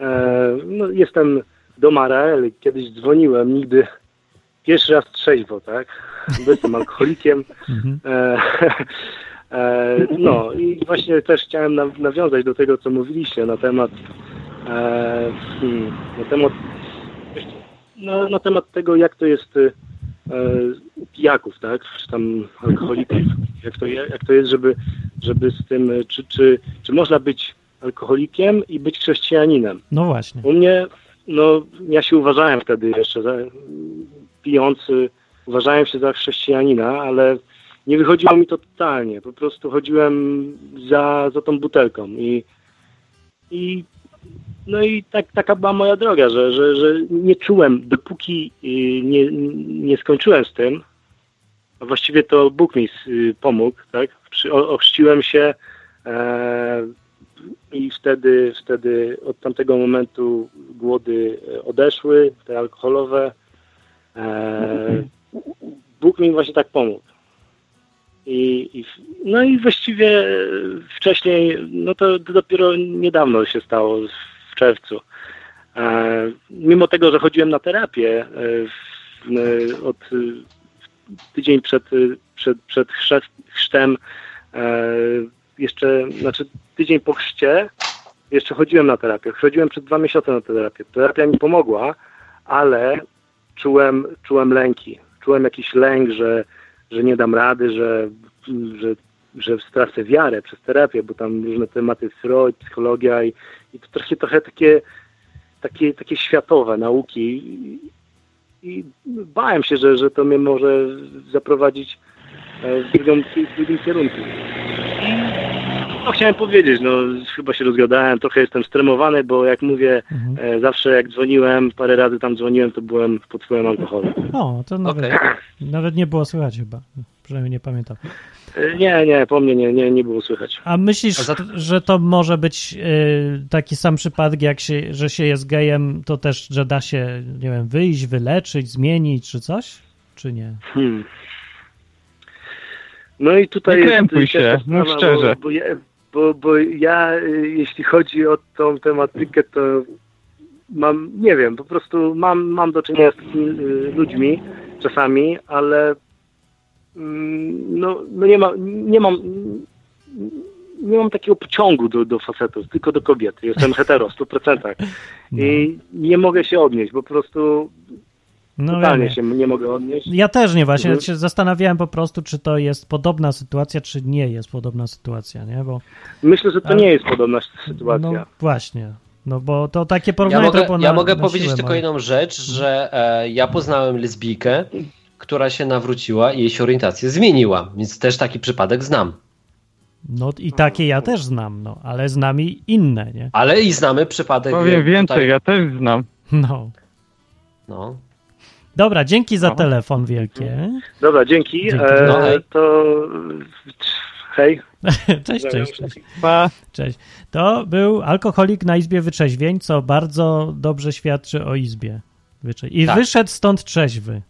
E, no, jestem do Maraeli. Kiedyś dzwoniłem, nigdy pierwszy raz trzeźwo, tak? Jestem <laughs> alkoholikiem. Mhm. E, e, no i właśnie też chciałem naw- nawiązać do tego, co mówiliście na temat e, hmm, na temat na, na temat tego, jak to jest u pijaków, tak? Czy tam alkoholików. Jak to, je- jak to jest, żeby, żeby z tym, e, czy, czy, czy można być alkoholikiem i być chrześcijaninem? No właśnie. U mnie, no ja się uważałem wtedy jeszcze za pijący, uważałem się za chrześcijanina, ale nie wychodziło mi to totalnie. Po prostu chodziłem za, za tą butelką i, i no i tak, taka była moja droga, że, że, że nie czułem, dopóki y, nie, nie skończyłem z tym, a właściwie to Bóg mi y, pomógł, tak? Ochrzciłem się e, i wtedy, wtedy od tamtego momentu głody odeszły, te alkoholowe. E, Bóg mi właśnie tak pomógł. I, i, no i właściwie wcześniej, no to dopiero niedawno się stało, czerwcu. E, mimo tego, że chodziłem na terapię e, e, od tydzień przed, przed, przed chrztem, jeszcze, znaczy tydzień po chrzcie, jeszcze chodziłem na terapię. Chodziłem przez dwa miesiące na terapię. Terapia mi pomogła, ale czułem, czułem lęki. Czułem jakiś lęk, że, że nie dam rady, że, że, że stracę wiarę przez terapię, bo tam różne tematy Freud, psychologia i, i to trochę, trochę takie, takie, takie światowe nauki. I, i bałem się, że, że to mnie może zaprowadzić e, w drugą, w drugim kierunku. No chciałem powiedzieć, no chyba się rozgadałem, trochę jestem stremowany, bo jak mówię, Mhm. e, zawsze jak dzwoniłem, parę razy tam dzwoniłem, to byłem pod wpływem alkoholu. O, to nawet, Okej. nawet nie było słychać chyba. Przynajmniej nie pamiętam. E, Nie, nie, po mnie nie, nie, nie było słychać. A myślisz, A za- że to może być y, taki sam przypadek, jak się, że się jest gejem, to też, że da się, nie wiem, wyjść, wyleczyć, zmienić, czy coś? Czy nie? Hmm. No i tutaj Nie krępuj się, ta mów sprawa, szczerze. Bo, bo, ja, bo, bo ja, y, jeśli chodzi o tą tematykę, to mam, nie wiem, po prostu mam, mam do czynienia z takimi y, ludźmi czasami, ale no, no nie, ma, nie mam nie mam takiego pociągu do, do facetów, tylko do kobiet. Jestem <laughs> hetero w 100%. I nie mogę się odnieść, bo po prostu No totalnie wiem. się nie mogę odnieść. Ja też nie właśnie, Mhm. się zastanawiałem po prostu, czy to jest podobna sytuacja, czy nie jest podobna sytuacja, nie? Bo Myślę, że to Ale- nie jest podobna sytuacja. no właśnie, no bo to takie Ja porównanie mogę, to było ja na, mogę na powiedzieć tylko moje. jedną rzecz, że e, ja poznałem lesbijkę, która się nawróciła i jej się orientacja zmieniła, więc też taki przypadek znam. No i takie ja też znam, no, ale z nami inne, nie? Ale i znamy przypadek... Powiem więcej, tutaj- ja też znam. No. No. Dobra, dzięki za Aha. telefon wielkie. Dobra, dzięki. Dzięki. E, No, hej. to hej. <laughs> Cześć, cześć, cześć. Pa. Cześć. To był alkoholik na Izbie Wyczeźwień, co bardzo dobrze świadczy o Izbie. I Tak. wyszedł stąd trzeźwy.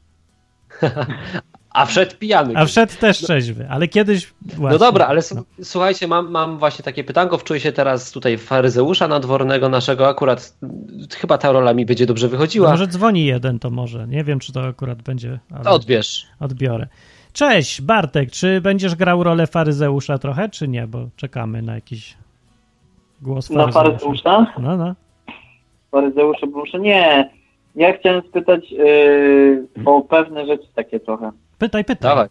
A wszedł pijany. A wszedł też trzeźwy, ale kiedyś No właśnie, dobra, ale no. słuchajcie, mam, mam właśnie takie pytanko, wczuję się teraz tutaj w faryzeusza nadwornego naszego, akurat mm, chyba ta rola mi będzie dobrze No wychodziła. może dzwoni jeden, to może. Nie wiem, czy to akurat będzie, ale To odbierz. odbiorę. Cześć, Bartek, czy będziesz grał rolę faryzeusza trochę, czy nie? Bo czekamy na jakiś głos Na faryzeusza. faryzeusza? No, no. Faryzeusza, bo muszę... Nie. Ja chciałem spytać yy, o pewne rzeczy takie trochę. Pytaj, pytaj. Dawaj.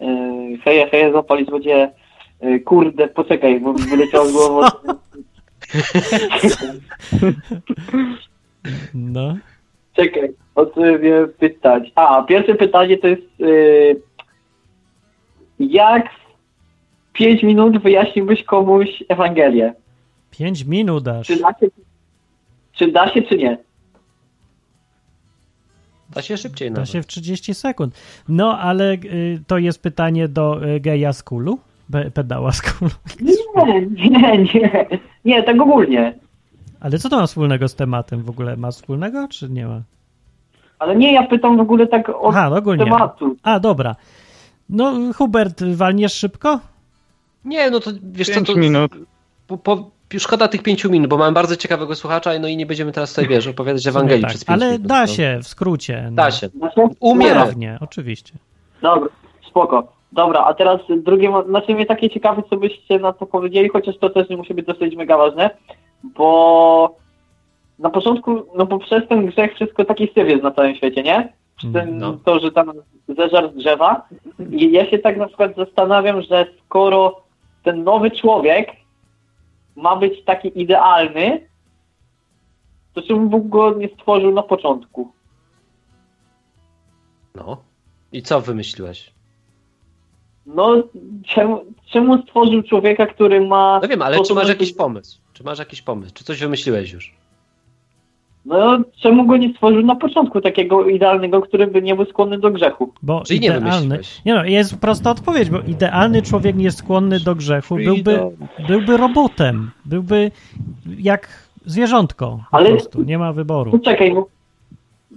Yy, heja, heja, zapali złodzieje. Yy, kurde, poczekaj, bo mi wyleciało z <laughs> głowy. <laughs> No. Czekaj, o co mnie pytać? A, pierwsze pytanie to jest yy, jak w 5 minut wyjaśniłbyś komuś Ewangelię? Pięć minut aż. Czy czy, da się, czy nie? Da się szybciej Da nawet. się w 30 sekund. No, ale y, to jest pytanie do y, geja z kulu? Be, pedała z kulu. Nie, nie, nie. Nie, tak ogólnie. Ale co to ma wspólnego z tematem w ogóle? Ma wspólnego, czy nie ma? Ale nie, ja pytam w ogóle tak o Aha, ogólnie. tematu. A, dobra. No, Hubert, walniesz szybko? Nie, no to wiesz co, Pięć to minut. Po, po, szkoda tych pięciu minut, bo mamy bardzo ciekawego słuchacza, no i nie będziemy teraz tutaj, wiesz, opowiadać Ewangelii tak, przez pięć ale minut. da no. się, w skrócie. No. Da się. Umiem. Pewnie, oczywiście. Dobra, spoko. Dobra, a teraz drugie, znaczy mnie takie ciekawe, co byście na to powiedzieli, chociaż to też nie musi być dosyć mega ważne, bo na początku, no bo przez ten grzech wszystko taki syf jest na całym świecie, nie? Przez ten, No. to, że tam zeżar z drzewa. I ja się tak na przykład zastanawiam, że skoro ten nowy człowiek ma być taki idealny, to czemu Bóg go nie stworzył na początku? No. I co wymyśliłeś? No, czemu, czemu stworzył człowieka, który ma... No wiem, ale czy masz jakiś pomysł? Czy masz jakiś pomysł? Czy coś wymyśliłeś już? No, czemu go nie stworzył na początku takiego idealnego, który by nie był skłonny do grzechu? Bo Czyli nie idealny. wymyśliłeś. Nie no, jest prosta odpowiedź, bo idealny człowiek nie jest skłonny do grzechu, byłby, byłby robotem, byłby jak zwierzątko po Ale- prostu, nie ma wyboru. Poczekaj, bo...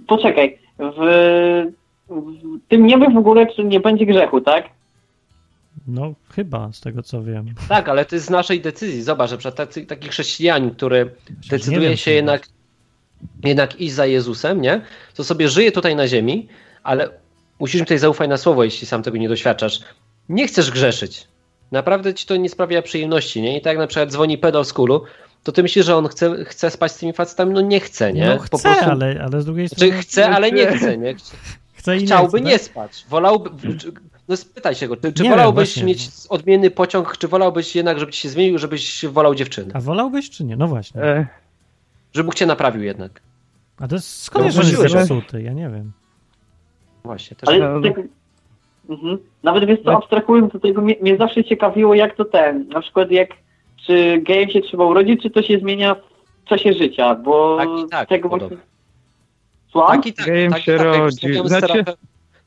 poczekaj. W, w tym niebie w ogóle czy nie będzie grzechu, tak? No chyba, z tego co wiem. Tak, ale to jest z naszej decyzji. Zobacz, że taki chrześcijanin, który nie decyduje wiem, się jednak, jednak iść za Jezusem, nie? To sobie żyje tutaj na ziemi, ale musisz mi tutaj zaufać na słowo, jeśli sam tego nie doświadczasz. Nie chcesz grzeszyć. Naprawdę ci to nie sprawia przyjemności, nie? I tak jak na przykład dzwoni pedał z kulu, to ty myślisz, że on chce, chce spać z tymi facetami? No nie chce, nie? No chce, ale, ale z drugiej Czy strony chce, ale nie chce, nie? chce i nie Chciałby chce, nie tak? spać. Wolałby. czy- No spytaj się go, czy, czy wolałbyś wiem, mieć odmienny pociąg, czy wolałbyś jednak, żeby ci się zmienił, żebyś wolał dziewczynę? A wolałbyś czy nie? No właśnie. E, Żeby Bóg cię naprawił jednak. A to jest, skąd No, że jest że- zepsuty? Ja nie wiem. Właśnie. Też Ale No, tak, mhm. nawet wiesz co, No. abstrahując do tego, mnie, mnie zawsze ciekawiło, jak to ten, na przykład jak, czy gejem się trzeba urodzić, czy to się zmienia w czasie życia, bo Tak i tak, tego właśnie... Tak i tak. Gejem tak, się tak. Rodzi. Znaczy-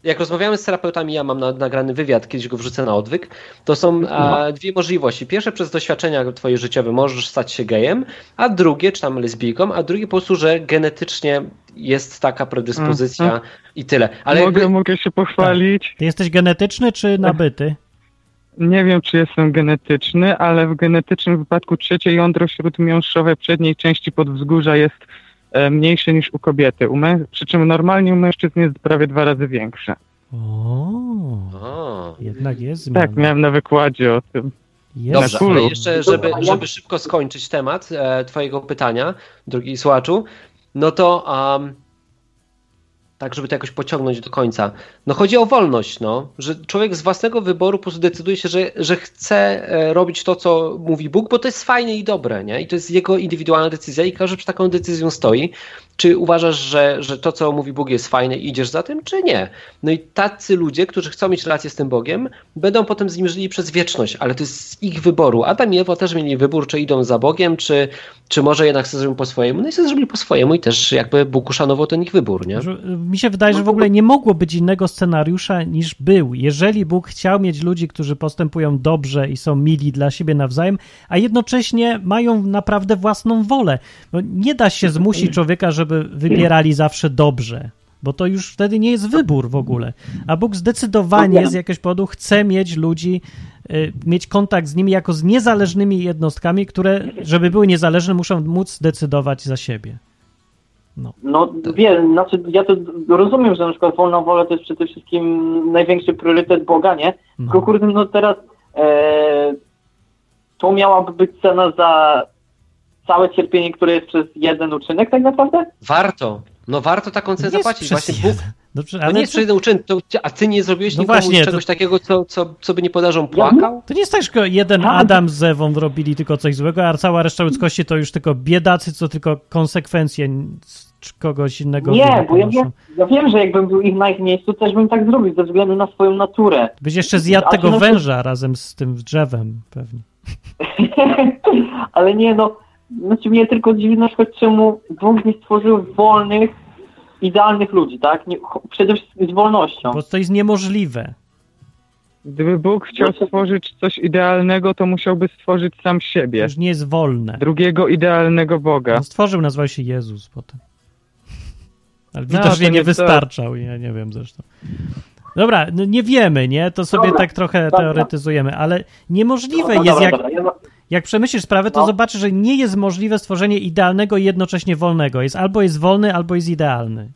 jak rozmawiamy z terapeutami, ja mam na, nagrany wywiad, kiedyś go wrzucę na odwyk, to są a, dwie możliwości. Pierwsze, przez doświadczenia twoje życiowe możesz stać się gejem, a drugie, czy tam lesbijką, a drugie po prostu, że genetycznie jest taka predyspozycja Mhm. i tyle. Ale mogę, jakby, mogę się pochwalić. Ty jesteś genetyczny czy nabyty? Nie wiem, czy jestem genetyczny, ale w genetycznym wypadku trzecie jądro śródmiąższowe przedniej części podwzgórza jest mniejsze niż u kobiety. U mę... Przy czym normalnie u mężczyzn jest prawie dwa razy większe. O, jednak jest zmiana. Tak, miałem na wykładzie o tym. Jest. Dobrze, ale jeszcze, żeby, żeby szybko skończyć temat e, Twojego pytania, drugi słuchaczu, no to um, tak, żeby to jakoś pociągnąć do końca. No chodzi o wolność, no, że człowiek z własnego wyboru po prostu decyduje się, że, że chce e, robić to, co mówi Bóg, bo to jest fajne i dobre, nie? I to jest jego indywidualna decyzja i każdy przy taką decyzją stoi. Czy uważasz, że, że to, co mówi Bóg jest fajne i idziesz za tym, czy nie? No i tacy ludzie, którzy chcą mieć relację z tym Bogiem, będą potem z nim żyli przez wieczność, ale to jest z ich wyboru. Adam i Ewa też mieli wybór, czy idą za Bogiem, czy, czy może jednak sobie zrobią po swojemu. No i sobie zrobili po swojemu i też jakby Bóg uszanował ten ich wybór, nie? Że- Mi się wydaje, że w ogóle nie mogło być innego scenariusza niż był. Jeżeli Bóg chciał mieć ludzi, którzy postępują dobrze i są mili dla siebie nawzajem, a jednocześnie mają naprawdę własną wolę. Bo nie da się zmusić człowieka, żeby wybierali zawsze dobrze. bo to już wtedy nie jest wybór w ogóle. A Bóg zdecydowanie z jakiegoś powodu chce mieć ludzi, y, mieć kontakt z nimi jako z niezależnymi jednostkami, które, żeby były niezależne, muszą móc decydować za siebie. No wiem, znaczy ja to rozumiem, że na przykład wolna wola to jest przede wszystkim największy priorytet Boga, nie? Tylko No. kurde, no teraz e, to miałaby być cena za całe cierpienie, które jest przez jeden uczynek tak naprawdę? Warto. No warto taką cenę zapłacić. Właśnie Bóg. Dobrze, To ale nie jest przez jeden uczynek, to, a ty nie zrobiłeś No nikomu właśnie, to- czegoś takiego, co, co, co by nie podarzą płakał? To nie jest tak, że jeden Tak. Adam z Ewą robili tylko coś złego, a cała reszta ludzkości to już tylko biedacy, co tylko konsekwencje kogoś innego Nie, bo ja wiem, ja wiem, że jakbym był ich na ich miejscu, też bym tak zrobił ze względu na swoją naturę. Byś jeszcze zjadł A tego to węża razem z tym drzewem pewnie. <laughs> Ale nie no, znaczy mnie tylko dziwi na przykład czemu Bóg nie stworzył wolnych, idealnych ludzi, tak? Nie, przede wszystkim z wolnością. Bo to jest niemożliwe. Gdyby Bóg chciał stworzyć coś idealnego, to musiałby stworzyć sam To siebie. już nie jest wolne. Drugiego idealnego Boga. On stworzył, nazywał się Jezus potem. <laughs> Ale No, widocznie nie nie to. wystarczał, ja nie wiem zresztą. Dobra, no nie wiemy, nie? To sobie Dobra, tak trochę dobra. teoretyzujemy, ale niemożliwe Dobra, jest, dobra, jak, dobra, ja ma- jak przemyślisz sprawę, to No. zobaczysz, że nie jest możliwe stworzenie idealnego i jednocześnie wolnego. Jest albo jest wolny, albo jest idealny.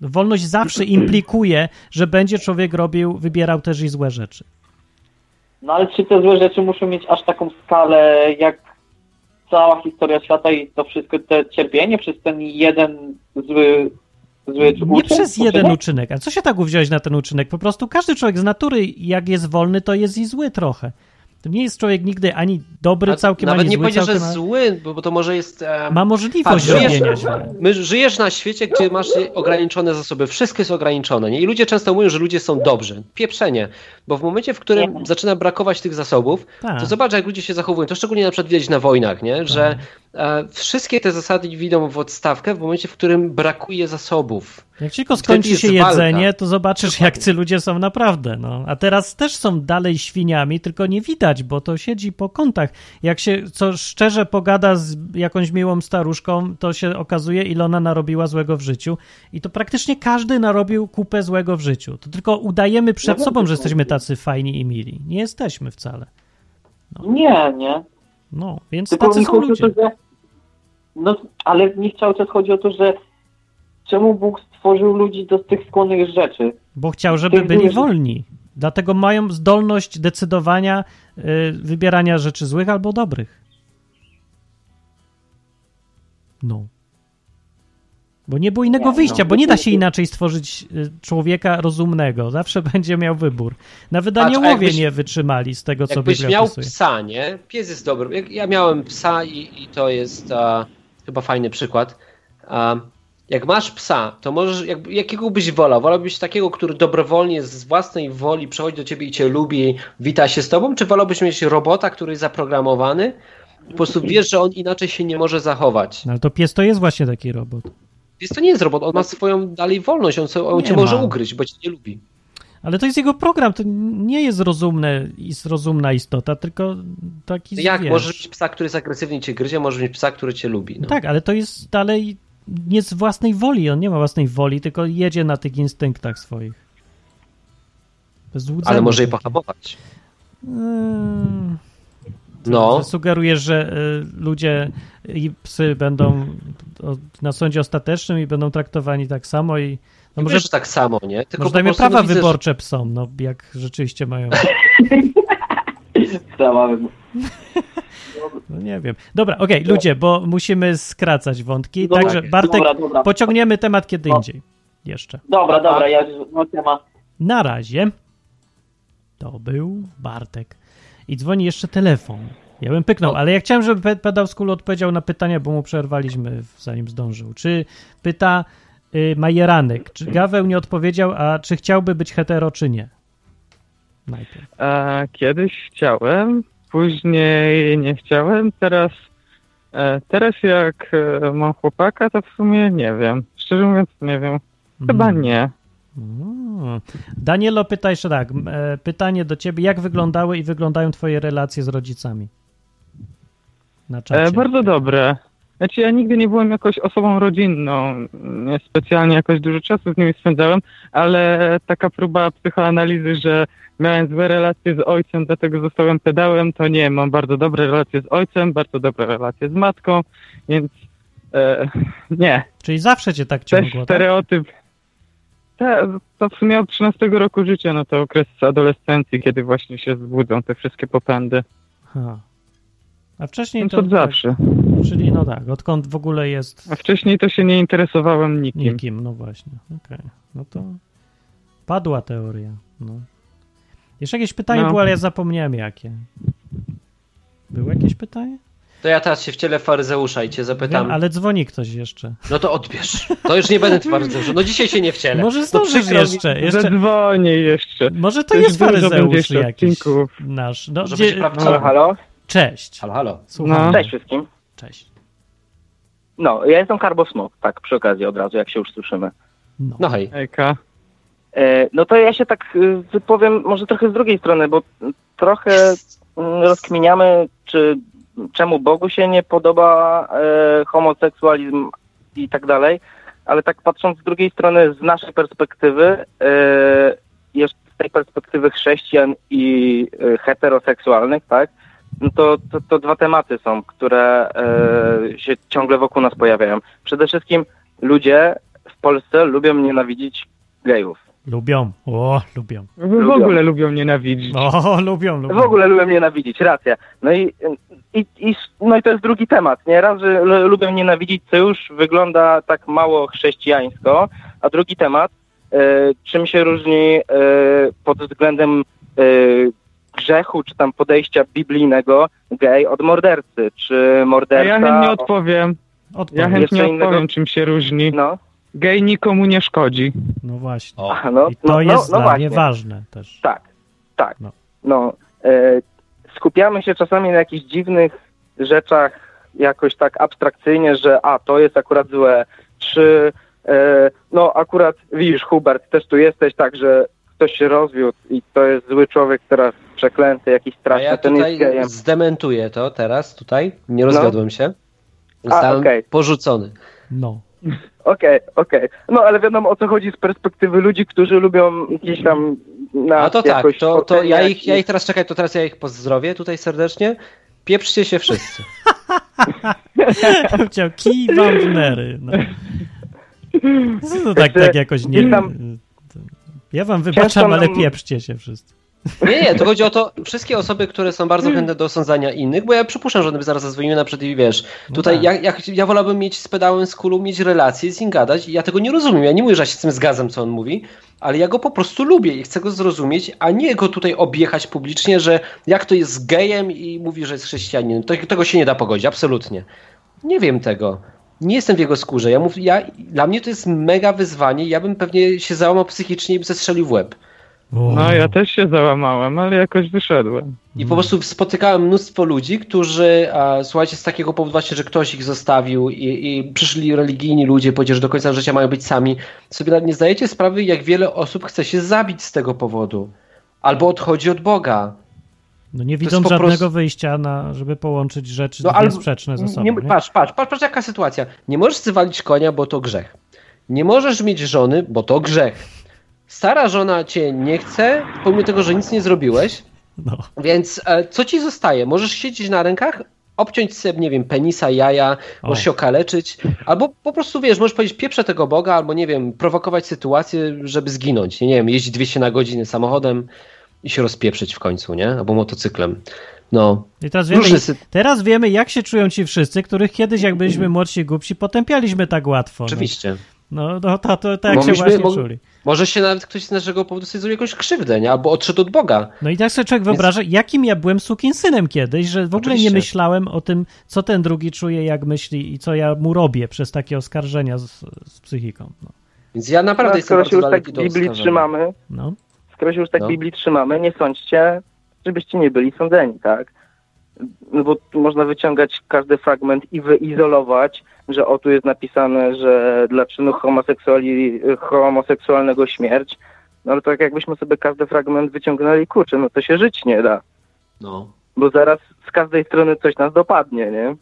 Wolność zawsze <clears throat> implikuje, że będzie człowiek robił, wybierał też i złe rzeczy. No ale czy te złe rzeczy muszą mieć aż taką skalę, jak cała historia świata i to wszystko, te cierpienie przez ten jeden zły, zły Nie przez jeden uczynek? uczynek. A co się tak uwziąłeś na ten uczynek? Po prostu każdy człowiek z natury, jak jest wolny, to jest i zły trochę. To nie jest człowiek nigdy ani dobry A całkiem, Nawet ani nie zły powiedział, że całkiem. jest ale zły, bo, bo to może jest... E, Ma możliwość Patrz, żyjesz- robienia źle. My żyjesz na świecie, gdzie masz ograniczone zasoby. Wszystko jest ograniczone. Nie? I ludzie często mówią, że ludzie są dobrzy. Pieprzenie. Bo w momencie, w którym Nie. zaczyna brakować tych zasobów, Tak. to zobacz, jak ludzie się zachowują. To szczególnie na przykład widać na wojnach, nie? że e, wszystkie te zasady idą w odstawkę w momencie, w którym brakuje zasobów. Jak tylko skończy się walka. jedzenie, to zobaczysz, jak ci ludzie są naprawdę. No. A teraz też są dalej świniami, tylko nie widać, bo to siedzi po kątach. Jak się co szczerze pogada z jakąś miłą staruszką, to się okazuje, ile ona narobiła złego w życiu. I to praktycznie każdy narobił kupę złego w życiu. To tylko udajemy przed No sobą, że jesteśmy tacy fajni i mili. Nie jesteśmy wcale. Nie, nie. No, więc Tylko tacy są ludzie. to, że... No, ale mi cały czas chodzi o to, że czemu Bóg stworzył ludzi do tych skłonnych rzeczy? Bo chciał, żeby Tych byli wolni. Dlatego mają zdolność decydowania, y, wybierania rzeczy złych albo dobrych. No. Bo nie było innego Nie, wyjścia, no, bo nie da się <laughs> inaczej stworzyć y, człowieka rozumnego. Zawsze <laughs> będzie miał wybór. Nawet Patrz, a aniołowie jakbyś- nie wytrzymali z tego, co Jakbyś miał opisuje. psa, nie? Pies jest dobry. Ja miałem psa i, i to jest e, chyba fajny przykład. E, jak masz psa, to możesz, jak, jakiego byś wolał? Wolałbyś takiego, który dobrowolnie z własnej woli przychodzi do ciebie i cię lubi, wita się z tobą, czy wolałbyś mieć robota, który jest zaprogramowany? Po prostu wiesz, że on inaczej się nie może zachować. No ale to pies to jest właśnie taki robot. Pies to nie jest robot, on ma swoją dalej wolność, on, so- on cię może ma. ugryźć, bo cię nie lubi. Ale to jest jego program, to nie jest rozumne, jest rozumna istota, tylko taki Jak? wiesz, Możesz mieć psa, który jest agresywnie cię gryzie, możesz mieć psa, który cię lubi. No. Tak, ale to jest dalej nie z własnej woli. On nie ma własnej woli, tylko jedzie na tych instynktach swoich. Ale może je pohamować. Mm, No. Sugerujesz, że y, ludzie i psy będą na sądzie ostatecznym i będą traktowani tak samo i no Może, może, że tak samo, nie? Tylko może dajmy prostu, prawa no, widzę, że- wyborcze psom, no jak rzeczywiście mają. <laughs> No nie wiem. Dobra, okej, ludzie, bo musimy skracać wątki, Dobra, także Bartek, Dobra, dobra. pociągniemy temat kiedy No. indziej. Jeszcze. Dobra, dobra, ja już no temat. Na razie to był Bartek. I dzwoni jeszcze telefon. Ja bym pyknął, ale ja chciałem, żeby Pe- Pedał Skul odpowiedział na pytania, bo mu przerwaliśmy zanim zdążył. Czy pyta y, Majeranek, czy Gaweł nie odpowiedział, a czy chciałby być hetero, czy nie? Najpierw. E, kiedyś chciałem, później nie chciałem, teraz, e, teraz jak e, mam chłopaka, to w sumie nie wiem. Szczerze mówiąc nie wiem. Chyba Mm. nie. Mm. Danielo pyta jeszcze tak. e, Pytanie do ciebie. Jak wyglądały i wyglądają twoje relacje z rodzicami? Na czacie. E, bardzo dobre. Znaczy ja nigdy nie byłem jakoś osobą rodzinną, nie specjalnie jakoś dużo czasu z nimi spędzałem, ale taka próba psychoanalizy, że miałem złe relacje z ojcem, dlatego zostałem pedałem, to nie, mam bardzo dobre relacje z ojcem, bardzo dobre relacje z matką, więc e, nie. Czyli zawsze cię tak Też ciągło, tak? stereotyp. Te, to w sumie od 13 roku życia, no to okres adolescencji, kiedy właśnie się zbudzą te wszystkie popędy. A wcześniej Więc to... od zawsze. Tak, czyli no tak, odkąd w ogóle jest A wcześniej to się nie interesowałem nikim. nikim, no właśnie. Okej, no to padła teoria. No. Jeszcze jakieś pytanie No. było, ale ja zapomniałem jakie. Było jakieś pytanie? To ja teraz się wcielę w faryzeusza i cię zapytam. Wiem, ale dzwoni ktoś jeszcze. No to odbierz. To już nie będę faryzeuszem. No dzisiaj się nie wcielę. Może no zdążysz mi. jeszcze, jeszcze. Zadzwonię jeszcze. Może to Coś jest faryzeusz jeszcze jakiś odcinków. nasz. No, Może gdzie... No. halo? Cześć. Halo, halo. Słucham. No. Cześć wszystkim. Cześć. No, ja jestem Carbo Smoke, tak przy okazji od razu, jak się już słyszymy. No. No hej. Ejka. E, No to ja się tak y, wypowiem może trochę z drugiej strony, bo trochę mm, rozkminiamy, czy czemu Bogu się nie podoba e, homoseksualizm i tak dalej, ale tak patrząc z drugiej strony, z naszej perspektywy, e, jeszcze z tej perspektywy chrześcijan i e, heteroseksualnych, tak, no to, to, to dwa tematy są, które e, się ciągle wokół nas pojawiają. Przede wszystkim ludzie w Polsce lubią nienawidzić gejów. Lubią. O, lubią. W Lubią. ogóle lubią nienawidzić. O, lubią, lubią. W ogóle lubią nienawidzić, racja. No i, i, i, no i to jest drugi temat, nie? Raz, że lubią nienawidzić, co już wygląda tak mało chrześcijańsko, a drugi temat, e, czym się różni e, pod względem e, grzechu, czy tam podejścia biblijnego gej od mordercy, czy A morderca... ja chętnie odpowiem. Odpowiedź. Ja chętnie Jeszcze innego- odpowiem, czym się różni. No, Gej nikomu nie szkodzi. No właśnie. O. a, no, I to no, jest no, no dla mnie ważne też. Tak, tak. No. No, e, skupiamy się czasami na jakichś dziwnych rzeczach, jakoś tak abstrakcyjnie, że a, to jest akurat złe, czy e, no akurat, widzisz Hubert, też tu jesteś tak, że ktoś się rozwiódł i to jest zły człowiek teraz przeklęty, jakiś A straszny, ja ten jest tutaj gejem. zdementuję to teraz, tutaj. Nie rozwiodłem się. Zostałem okej. porzucony. No. Okej, okej. No ale wiadomo o co chodzi z perspektywy ludzi, którzy lubią gdzieś tam na A to tak, to, to ja, ich, ja ich teraz czekaj, to teraz ja ich pozdrowię tutaj serdecznie. Pieprzcie się wszyscy. <laughs> Chciał kij wam w nery. No. To tak, Także tak jakoś nie... tam- Ja wam wybaczam, ale nam- pieprzcie się wszyscy. Nie, nie, to chodzi o to, wszystkie osoby, które są bardzo chętne do osądzania innych, bo ja przypuszczam, że one by zaraz zadzwoniły na przykład i wiesz, No tutaj tak. ja, ja, ja wolałbym mieć z pedałem z kulą, mieć relację, z nim gadać i ja tego nie rozumiem, ja nie mówię, że ja się z tym zgadzam, co on mówi, ale ja go po prostu lubię i chcę go zrozumieć, a nie go tutaj objechać publicznie, że jak to jest gejem i mówi, że jest chrześcijaninem, to, tego się nie da pogodzić, absolutnie. Nie wiem tego. Nie jestem w jego skórze. Ja mów, ja, dla mnie to jest mega wyzwanie. Ja bym pewnie się załamał psychicznie i bym zestrzelił w łeb. No ja też się załamałem, ale jakoś wyszedłem. I po prostu spotykałem mnóstwo ludzi, którzy, a, słuchajcie, z takiego powodu właśnie, że ktoś ich zostawił i, i przyszli religijni ludzie, powiedzieli, że do końca życia mają być sami, sobie nawet nie zdajecie sprawy, jak wiele osób chce się zabić z tego powodu. Albo odchodzi od Boga. No nie widzą żadnego prostu- wyjścia, na, żeby połączyć rzeczy No, albo- sprzeczne ze sobą. Nie, Nie, patrz, patrz, patrz, patrz, jaka sytuacja. Nie możesz zwalić konia, bo to grzech. Nie możesz mieć żony, bo to grzech. Stara żona cię nie chce, pomimo tego, że nic nie zrobiłeś, No. Więc e, co ci zostaje? Możesz siedzieć na rękach, obciąć sobie, nie wiem, penisa, jaja, O. możesz się okaleczyć, albo po prostu, wiesz, możesz powiedzieć pieprzę tego Boga, albo, nie wiem, prowokować sytuację, żeby zginąć. Nie, nie wiem, jeździć 200 na godzinę samochodem i się rozpieprzyć w końcu, nie? Albo motocyklem. No. I teraz wiemy, Różne teraz wiemy, jak się czują ci wszyscy, których kiedyś, jak byliśmy młodsi i głupsi, potępialiśmy tak łatwo. Oczywiście. No, no to, to tak się Mogliśmy- właśnie mog- czuli. Może się nawet ktoś z naszego powodu sobie zrobił jakąś krzywdę, nie? Albo odszedł od Boga. No i tak sobie człowiek wyobraża, jakim ja byłem synem kiedyś, że w ogóle nie Oczywiście. myślałem o tym, co ten drugi czuje, jak myśli i co ja mu robię przez takie oskarżenia z, z psychiką. No. Więc ja naprawdę No, jestem skoro się już tak Biblii oskarżenia. trzymamy, no. Skoro się już tak No. Biblii trzymamy, nie sądźcie, żebyście nie byli sądzeni, tak? No bo tu można wyciągać każdy fragment i wyizolować, że o tu jest napisane, że dla czynu homoseksuali, homoseksualnego śmierć. No ale tak jakbyśmy sobie każdy fragment wyciągnęli, kurczę, no to się żyć nie da. No. bo zaraz z każdej strony coś nas dopadnie, nie?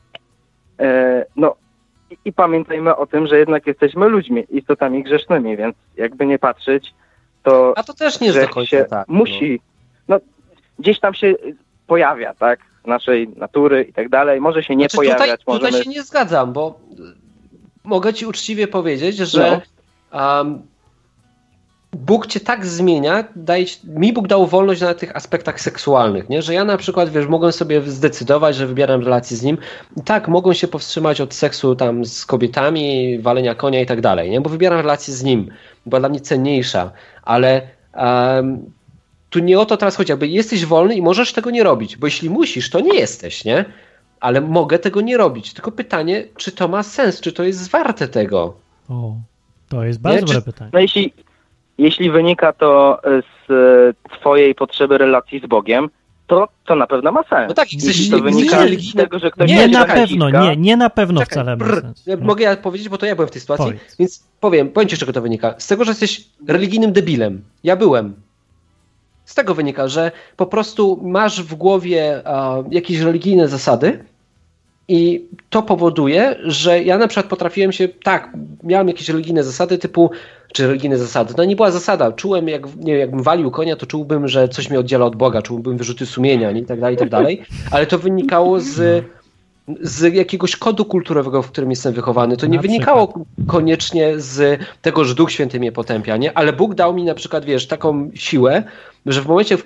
E, no, i, i pamiętajmy o tym, że jednak jesteśmy ludźmi, istotami grzesznymi, więc jakby nie patrzeć, to, A to też nie jest do końca tak. no. musi, no gdzieś tam się pojawia, tak, z naszej natury i tak dalej, może się nie Znaczy, pojawiać, tutaj, tutaj możemy... się nie zgadzam, bo mogę ci uczciwie powiedzieć, że No. um, Bóg cię tak zmienia, daje ci, mi Bóg dał wolność na tych aspektach seksualnych, nie? że ja na przykład, wiesz, mogłem sobie zdecydować, że wybieram relację z nim i tak, mogą się powstrzymać od seksu tam z kobietami, walenia konia i tak dalej, nie? bo wybieram relację z nim, była dla mnie cenniejsza, ale um, tu nie o to teraz chodzi, jakby jesteś wolny i możesz tego nie robić, bo jeśli musisz, to nie jesteś, nie? Ale mogę tego nie robić. Tylko pytanie, czy to ma sens, czy to jest warte tego? O, to jest bardzo Nie, dobre czy- pytanie. No jeśli, jeśli wynika to z e, twojej potrzeby relacji z Bogiem, to, to na pewno ma sens. No tak, jeśli to wynika z tego, że ktoś Nie, na pewno, nie, nie na pewno Czekaj, wcale ma brr. Mogę ja powiedzieć, bo to ja byłem w tej sytuacji, Powiedz. więc powiem, powiem ci, z czego to wynika. Z tego, że jesteś religijnym debilem. Ja byłem. Z tego wynika, że po prostu masz w głowie a, jakieś religijne zasady i to powoduje, że ja na przykład potrafiłem się, tak, miałem jakieś religijne zasady typu, czy religijne zasady, no nie była zasada, czułem, jak, nie wiem, jakbym walił konia, to czułbym, że coś mnie oddziela od Boga, czułbym wyrzuty sumienia, nie? i tak dalej, i tak dalej, ale to wynikało z z jakiegoś kodu kulturowego, w którym jestem wychowany. To nie Na wynikało koniecznie z tego, że Duch Święty mnie potępia, nie? Ale Bóg dał mi na przykład, wiesz, taką siłę, że w momencie, w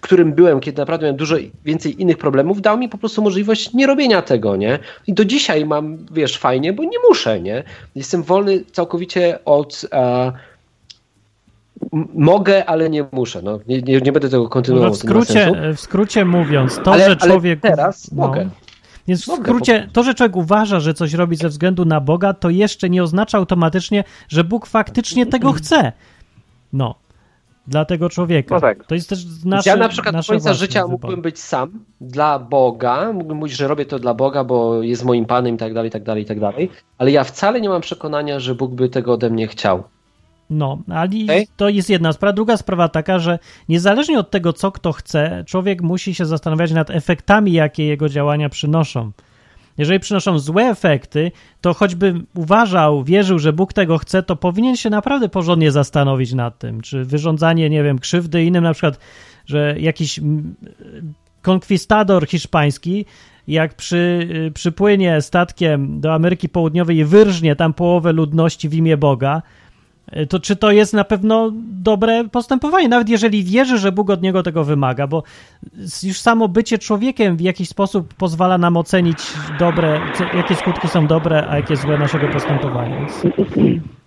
którym byłem, kiedy naprawdę miałem dużo więcej innych problemów, dał mi po prostu możliwość nie robienia tego, nie? I do dzisiaj mam, wiesz, fajnie, bo nie muszę, nie? Jestem wolny całkowicie od... E, m- mogę, ale nie muszę. No, nie, nie, nie będę tego No kontynuował. w, nie ma skrócie, w skrócie mówiąc, to, Ale- że ale człowiek. teraz mogę. Więc w skrócie, to, że człowiek uważa, że coś robi ze względu na Boga, to jeszcze nie oznacza automatycznie, że Bóg faktycznie tego <clears throat> chce. No. Dla tego człowieka. No tak. To jest też nasze ja na przykład do nasze końca życia wybory. mógłbym być sam dla Boga, mógłbym mówić, że robię to dla Boga, bo jest moim Panem i tak dalej, i tak dalej, i tak dalej, ale ja wcale nie mam przekonania, że Bóg by tego ode mnie chciał. No, ale to jest jedna sprawa. Druga sprawa taka, że niezależnie od tego, co kto chce, człowiek musi się zastanawiać nad efektami, jakie jego działania przynoszą. Jeżeli przynoszą złe efekty, to choćby uważał, wierzył, że Bóg tego chce, to powinien się naprawdę porządnie zastanowić nad tym, czy wyrządzanie, nie wiem, krzywdy innym, na przykład, że jakiś mm, konkwistador hiszpański, jak przy, y, przypłynie statkiem do Ameryki Południowej i wyrżnie tam połowę ludności w imię Boga, to czy to jest na pewno dobre postępowanie, nawet jeżeli wierzy, że Bóg od niego tego wymaga, bo już samo bycie człowiekiem w jakiś sposób pozwala nam ocenić dobre, jakie skutki są dobre, a jakie złe naszego postępowania.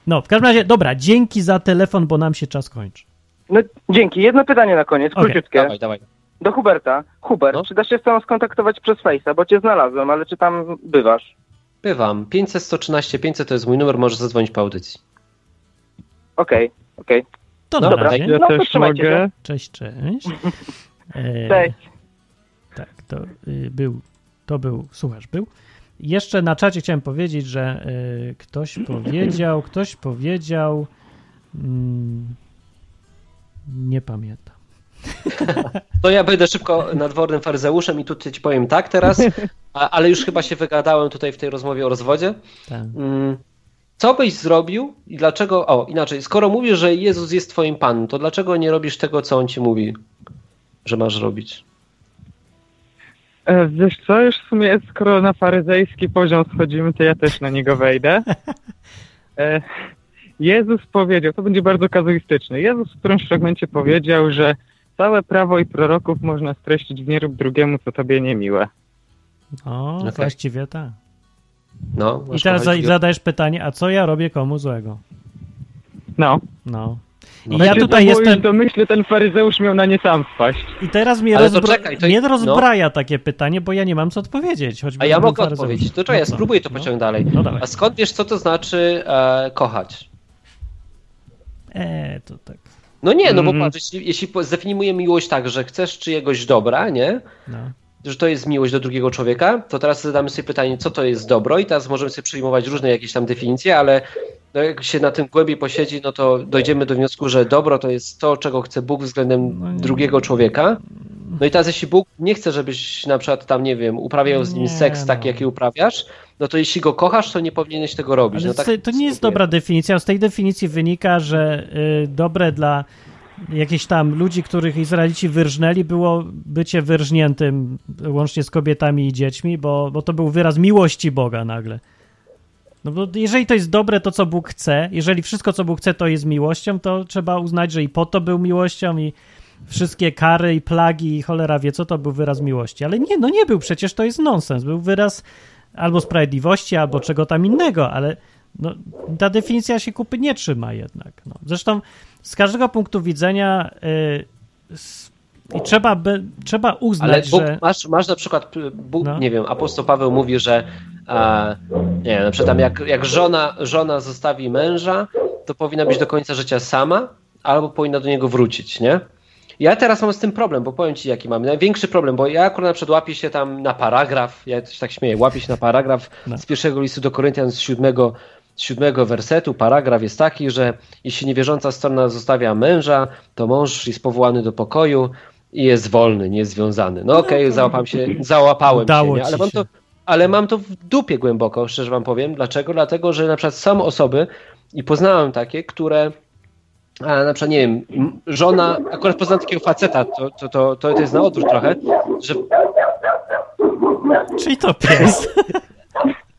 No, w każdym razie, dobra, dzięki za telefon, bo nam się czas kończy. No, dzięki. Jedno pytanie na koniec, Okej, króciutkie. Dawaj, dawaj. Do Huberta. Hubert, No. czy da się z tobą skontaktować przez Face'a, bo cię znalazłem, ale czy tam bywasz? Bywam. 500 113 500 to jest mój numer, możesz zadzwonić po audycji. Okej, okej. To No na dobra, razie. Ja No to też trzymajcie mogę. się. Cześć, cześć. <laughs> E, Cześć. Tak, to y, był, to był, słuchacz był. Jeszcze na czacie chciałem powiedzieć, że y, ktoś <clears throat> powiedział, ktoś powiedział, mm, nie pamiętam. <laughs> To ja będę szybko nadwornym faryzeuszem i tutaj ci powiem tak teraz, <laughs> a, ale już chyba się wygadałem tutaj w tej rozmowie o rozwodzie. Tak. Mm, Co byś zrobił i dlaczego, o inaczej, skoro mówisz, że Jezus jest twoim Panem, to dlaczego nie robisz tego, co On ci mówi, że masz robić? E, Wiesz co, już w sumie skoro na faryzejski poziom schodzimy, to ja też na niego wejdę. <laughs> E, Jezus powiedział, to będzie bardzo kazuistyczne, Jezus w którymś fragmencie powiedział, że całe prawo i proroków można streścić w nie rób drugiemu, co tobie niemiłe. O, Okej. właściwie tak. No, I teraz za- zadajesz pytanie, a co ja robię komu złego? No. No. I No. ja tutaj to jestem, już domyślę, ten faryzeusz miał na nie sam wpaść. i teraz mnie, Ale to czekaj, to- mnie no. rozbraja takie pytanie, bo ja nie mam co odpowiedzieć. A ja mogę faryzeuszem. odpowiedzieć. To czekaj, ja No co? spróbuję to No. pociągnąć dalej. No. A skąd wiesz, co to znaczy e, kochać? E, to tak. No nie, no bo Mhm. patrz, jeśli, jeśli zdefiniujemy miłość tak, że chcesz czyjegoś dobra, nie? No. Że to jest miłość do drugiego człowieka, to teraz zadamy sobie pytanie, co to jest dobro i teraz możemy sobie przyjmować różne jakieś tam definicje, ale no jak się na tym głębiej posiedzi, no to dojdziemy do wniosku, że dobro to jest to, czego chce Bóg względem No drugiego człowieka. No i teraz jeśli Bóg nie chce, żebyś na przykład tam, nie wiem, uprawiał z nim Nie, seks taki, no. jaki uprawiasz, no to jeśli go kochasz, to nie powinieneś tego robić. No tak to, to nie jest dobra definicja. Z tej definicji wynika, że y, dobre dla jakichś tam ludzi, których Izraelici wyrżnęli, było bycie wyrżniętym łącznie z kobietami i dziećmi, bo, bo to był wyraz miłości Boga nagle. No bo jeżeli to jest dobre, to co Bóg chce, jeżeli wszystko, co Bóg chce, to jest miłością, to trzeba uznać, że i po to był miłością i wszystkie kary i plagi i cholera wie co, to był wyraz miłości. Ale nie, no nie był, przecież to jest nonsens. Był wyraz albo sprawiedliwości, albo czego tam innego, ale no, ta definicja się kupy nie trzyma jednak. No. Zresztą z każdego punktu widzenia y, s- i trzeba, by, trzeba Ale uznać, Bóg, że... masz, masz na przykład, Bóg, No. nie wiem, apostoł Paweł mówi, że e, nie wiem, na przykład tam jak, jak żona, żona zostawi męża, to powinna być do końca życia sama, albo powinna do niego wrócić, nie? Ja teraz mam z tym problem, bo powiem ci jaki mam. Największy problem, bo ja akurat na przykład łapię się tam na paragraf, ja się tak śmieję, łapię się na paragraf No. z pierwszego listu do Koryntian z siódmego, z siódmego wersetu. Paragraf jest taki, że jeśli niewierząca strona zostawia męża, to mąż jest powołany do pokoju i jest wolny, nie jest związany. No okej, załapałem się, załapałem Udało się, nie? ale mam się. to ale mam to w dupie głęboko, szczerze wam powiem. Dlaczego? Dlatego, że na przykład są osoby i poznałem takie, które a na przykład, nie wiem, żona, akurat poznałem takiego faceta, to, to, to, to jest na odwrót trochę, że Czyli to pies. <laughs>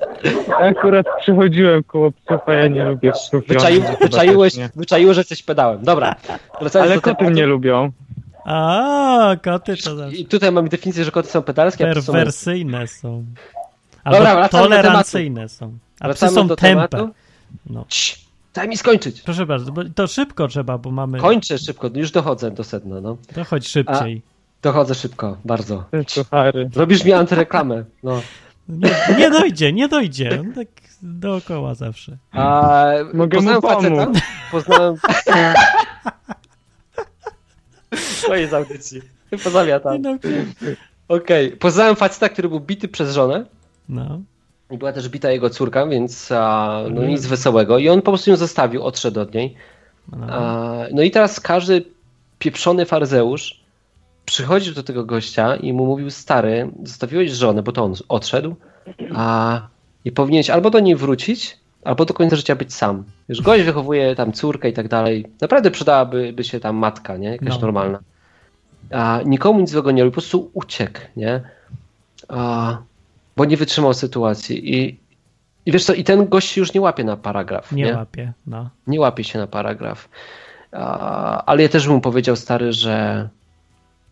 Akurat przechodziłem koło psów, a ja nie lubię psów. wyczaił, wyczaiłeś, wyczaiłeś, że coś pedałem. Dobra, wracając Ale do koty tematu. mnie lubią. A, koty to zawsze I tutaj mamy definicję, że koty są pedalskie, a psy są perwersyjne są. Albo Dobra, wracamy tolerancyjne są. A psy Wracamy są do tematu. No. Cii, daj mi skończyć. Proszę bardzo, bo to szybko trzeba, bo mamy... Kończę szybko, już dochodzę do sedna, no. To chodź szybciej. Dochodzę szybko, bardzo. Suchary. Robisz mi antyreklamę, no. Nie, nie dojdzie, nie dojdzie. On tak dookoła zawsze. A, Mogę mu poznałem faceta, pomóc. poznałem... To jest audycji. Pozamiatam. No, Okej, poznałem faceta, który był bity przez żonę no. i była też bita jego córka, więc a, no Mhm. nic wesołego. I on po prostu ją zostawił, odszedł od niej. no. A, no i teraz każdy pieprzony faryzeusz przychodził do tego gościa i mu mówił, stary, zostawiłeś żonę, bo to on odszedł, a i powinieneś albo do niej wrócić, albo do końca życia być sam. Wiesz, gość wychowuje tam córkę i tak dalej. Naprawdę przydałaby by się tam matka, nie? Jakaś No. normalna. A nikomu nic złego nie robił, po prostu uciekł, nie? A, bo nie wytrzymał sytuacji. I, I wiesz co, i ten gość już nie łapie na paragraf, Nie, nie? łapie, no. nie łapie się na paragraf. A, ale ja też bym powiedział, stary, że,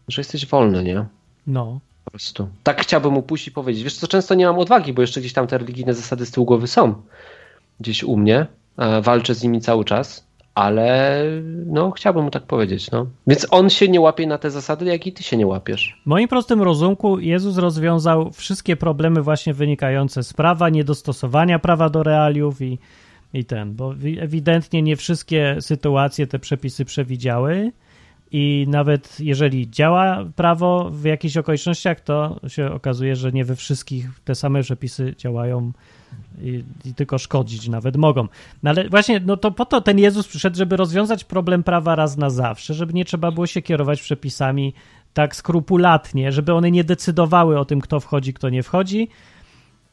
że jesteś wolny, nie? No. Po prostu. Tak chciałbym mu pójść i powiedzieć. Wiesz co, często nie mam odwagi, bo jeszcze gdzieś tam te religijne zasady z tyłu głowy są. Gdzieś u mnie. Walczę z nimi cały czas, ale no chciałbym mu tak powiedzieć, no. Więc on się nie łapie na te zasady, jak i ty się nie łapiesz. W moim prostym rozumku Jezus rozwiązał wszystkie problemy właśnie wynikające z prawa, niedostosowania prawa do realiów i, i ten, bo wi- ewidentnie nie wszystkie sytuacje te przepisy przewidziały i nawet jeżeli działa prawo w jakichś okolicznościach, to się okazuje, że nie we wszystkich te same przepisy działają i, i tylko szkodzić nawet mogą. No ale właśnie, no to po to ten Jezus przyszedł, żeby rozwiązać problem prawa raz na zawsze, żeby nie trzeba było się kierować przepisami tak skrupulatnie, żeby one nie decydowały o tym, kto wchodzi, kto nie wchodzi,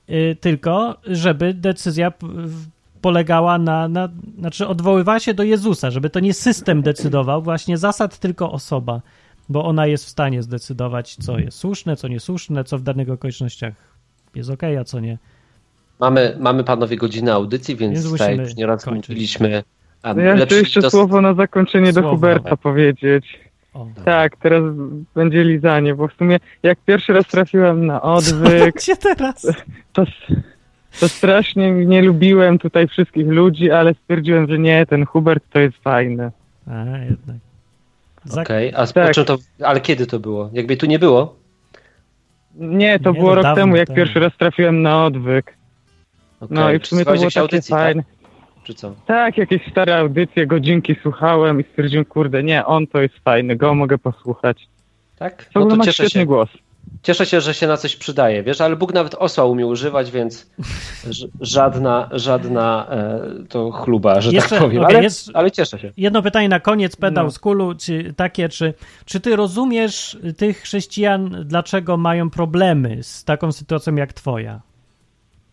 yy, tylko żeby decyzja polegała na, na, znaczy odwoływała się do Jezusa, żeby to nie system decydował, właśnie zasad tylko osoba, bo ona jest w stanie zdecydować, co jest słuszne, co niesłuszne, co w danych okolicznościach jest ok, a co nie. Mamy, mamy panowie godzinę audycji, więc Więc tutaj już nieraz kończyć. mówiliśmy. a No ja chcę jeszcze dos- słowo na zakończenie do Słowo. Huberta powiedzieć. O. Tak, teraz będzie lizanie, bo w sumie jak pierwszy raz trafiłem na <laughs> odwyk, Gdzie teraz? to, to strasznie nie lubiłem tutaj wszystkich ludzi, ale stwierdziłem, że nie, ten Hubert to jest fajny. A, jednak. Za... Okej, a Tak. to, ale kiedy to było? Jakby tu nie było? Nie, to Nie, było no rok dawno temu, jak pierwszy raz trafiłem na odwyk. Okej. No i w Czy sumie to było takie audycji, tak? fajne. Czy co? Tak, jakieś stare audycje, godzinki słuchałem i stwierdziłem, kurde, nie, on to jest fajny, go mogę posłuchać. Tak? No to ma cieszę świetny się. głos. Cieszę się, że się na coś przydaje, wiesz, ale Bóg nawet osła umie używać, więc <laughs> żadna, żadna e, to chluba, że Jeszcze- tak powiem. okej, ale, jest- ale cieszę się. Jedno pytanie na koniec, pedał No. z kulu, czy, takie, czy, czy ty rozumiesz tych chrześcijan, dlaczego mają problemy z taką sytuacją jak twoja?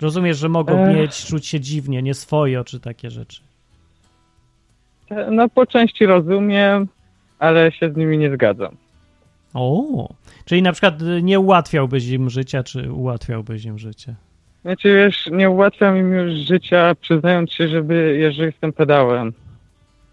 Rozumiesz, że mogą Ech. mieć, czuć się dziwnie, nieswojo, czy takie rzeczy? No po części rozumiem, ale się z nimi nie zgadzam. O, czyli na przykład y, nie ułatwiałbyś im życia, czy ułatwiałbyś im życie? Znaczy wiesz, nie ułatwiam im już życia, przyznając się, żeby, że jestem pedałem.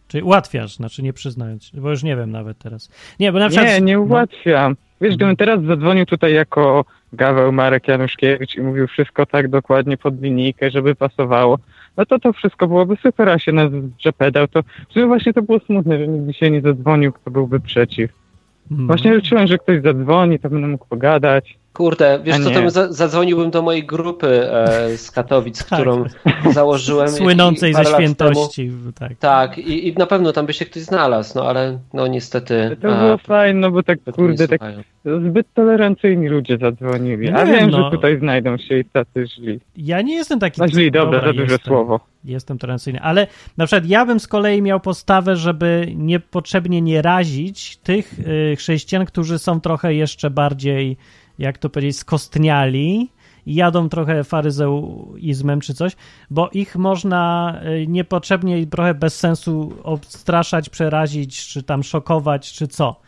Czyli ułatwiasz, znaczy nie przyznając, bo już nie wiem nawet teraz. Nie, bo na przykład... Nie, nie no, ułatwiam. Wiesz, gdybym teraz zadzwonił tutaj jako Gaweł Marek Januszkiewicz i mówił wszystko tak dokładnie pod linijkę, żeby pasowało, no to to wszystko byłoby super, a się nas że pedał, to w sumie właśnie to było smutne, że nikt dzisiaj nie zadzwonił, kto byłby przeciw. Mm, Właśnie liczyłem, że ktoś zadzwoni, to będę mógł pogadać. Kurde, wiesz co, to za, zadzwoniłbym do mojej grupy e, z Katowic, <laughs> Tak. którą założyłem. Słynącej ze świętości, tak. Tak, i, i na pewno tam by się ktoś znalazł, no ale no niestety. To a, było fajne, no bo tak kurde, tak zbyt tolerancyjni ludzie zadzwonili. A wiem, no. że tutaj znajdą się i tacy źli. Ja nie jestem taki... No źli, dobra, za duże jestem. słowo. Jestem tolerancyjny, ale na przykład ja bym z kolei miał postawę, żeby niepotrzebnie nie razić tych y, chrześcijan, którzy są trochę jeszcze bardziej, jak to powiedzieć, skostniali i jadą trochę faryzeuizmem czy coś, bo ich można y, niepotrzebnie i trochę bez sensu obstraszać, przerazić, czy tam szokować, czy co.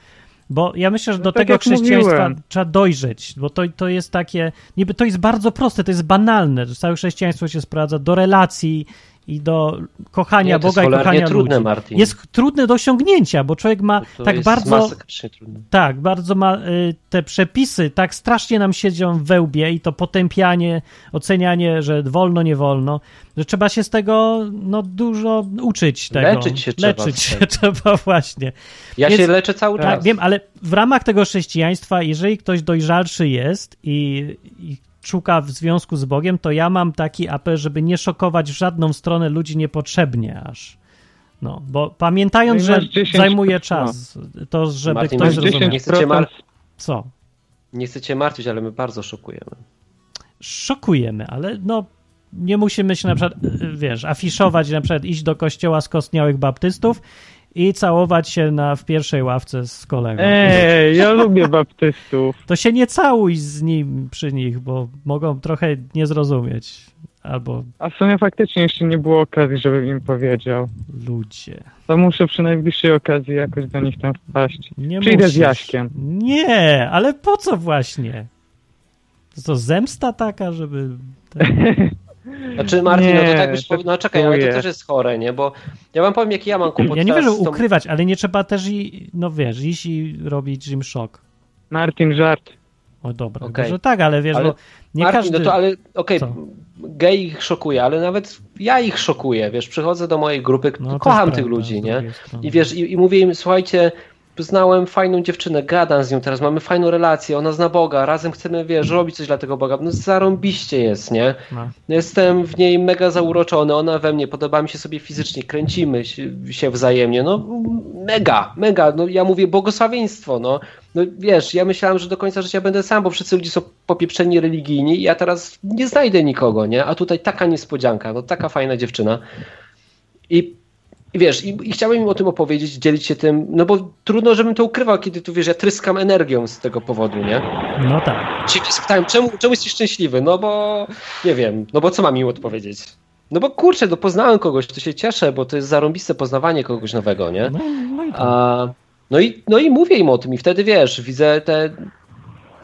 Bo ja myślę, że No do tak tego chrześcijaństwa mówiłem. trzeba dojrzeć, bo to, to jest takie, niby to jest bardzo proste, to jest banalne, całe chrześcijaństwo się sprowadza do relacji i do kochania Nie, Boga i kochania trudne, ludzi. Martin. Jest trudne do osiągnięcia, bo człowiek ma To tak bardzo, tak, bardzo ma y, te przepisy, tak strasznie nam siedzą w wełbie i to potępianie, ocenianie, że wolno, nie wolno, że trzeba się z tego no dużo uczyć tego. Leczyć się trzeba Leczyć się <laughs> trzeba właśnie. Ja Więc- się leczę cały Tak, czas. wiem, ale w ramach tego chrześcijaństwa, jeżeli ktoś dojrzalszy jest i, i szuka w związku z Bogiem, to ja mam taki apel, żeby nie szokować w żadną stronę ludzi niepotrzebnie aż. No, bo pamiętając, No że masz 10 zajmuje no. czas, to żeby Martin, ktoś zrozumiał. 10% Nie chcecie Co? Nie chcę cię martwić, ale my bardzo szokujemy. Szokujemy, ale no nie musimy się na przykład, wiesz, afiszować, na przykład iść do kościoła skostniałych baptystów i całować się na, w pierwszej ławce z kolegą. Ej, ja <laughs> lubię baptystów. to się nie całuj z nim przy nich, bo mogą trochę nie zrozumieć. Albo A w sumie faktycznie jeszcze nie było okazji, żebym im powiedział. ludzie. To muszę przy najbliższej okazji jakoś do nich tam wpaść. Nie Przyjdę z musisz. Jaśkiem. Nie, ale po co właśnie? To, to zemsta taka, żeby... <laughs> Znaczy, Martin, no to Nie, tak byś powie- No czekaj, ale to też jest chore, nie? Bo ja wam powiem, jaki ja mam kłopot Ja nie wiem, ukrywać, ale nie trzeba też i, no wiesz, iść i robić im szok. Martin, żart. O dobra, Okej. że tak, ale wiesz, Ale- bo nie Martin, każdy... no to ale okej, Co? gej ich szokuje, ale nawet ja ich szokuję, wiesz, przychodzę do mojej grupy, No, kocham tych prawda, ludzi, nie? I wiesz, i, i mówię im, słuchajcie, poznałem fajną dziewczynę, gadam z nią teraz, mamy fajną relację, ona zna Boga, razem chcemy, wiesz, robić coś dla tego Boga, no zarąbiście jest, nie? No. Jestem w niej mega zauroczony, ona we mnie, podoba mi się sobie fizycznie, kręcimy się, się wzajemnie, no mega, mega, no ja mówię błogosławieństwo, no. no wiesz, ja myślałem, że do końca życia będę sam, bo wszyscy ludzie są popieprzeni religijni i ja teraz nie znajdę nikogo, nie? A tutaj taka niespodzianka, no taka fajna dziewczyna. I i wiesz, i, i chciałem im o tym opowiedzieć, dzielić się tym, no bo trudno, żebym to ukrywał, kiedy tu wiesz, ja tryskam energią z tego powodu, nie? No tak. Ci mnie spytałem, czemu, czemu jesteś szczęśliwy? No bo, nie wiem, no bo co mam im odpowiedzieć? No bo kurczę, no poznałem kogoś, to się cieszę, bo to jest zarąbiste poznawanie kogoś nowego, nie? No, no i tak. A, no, i, no i mówię im o tym i wtedy wiesz, widzę te,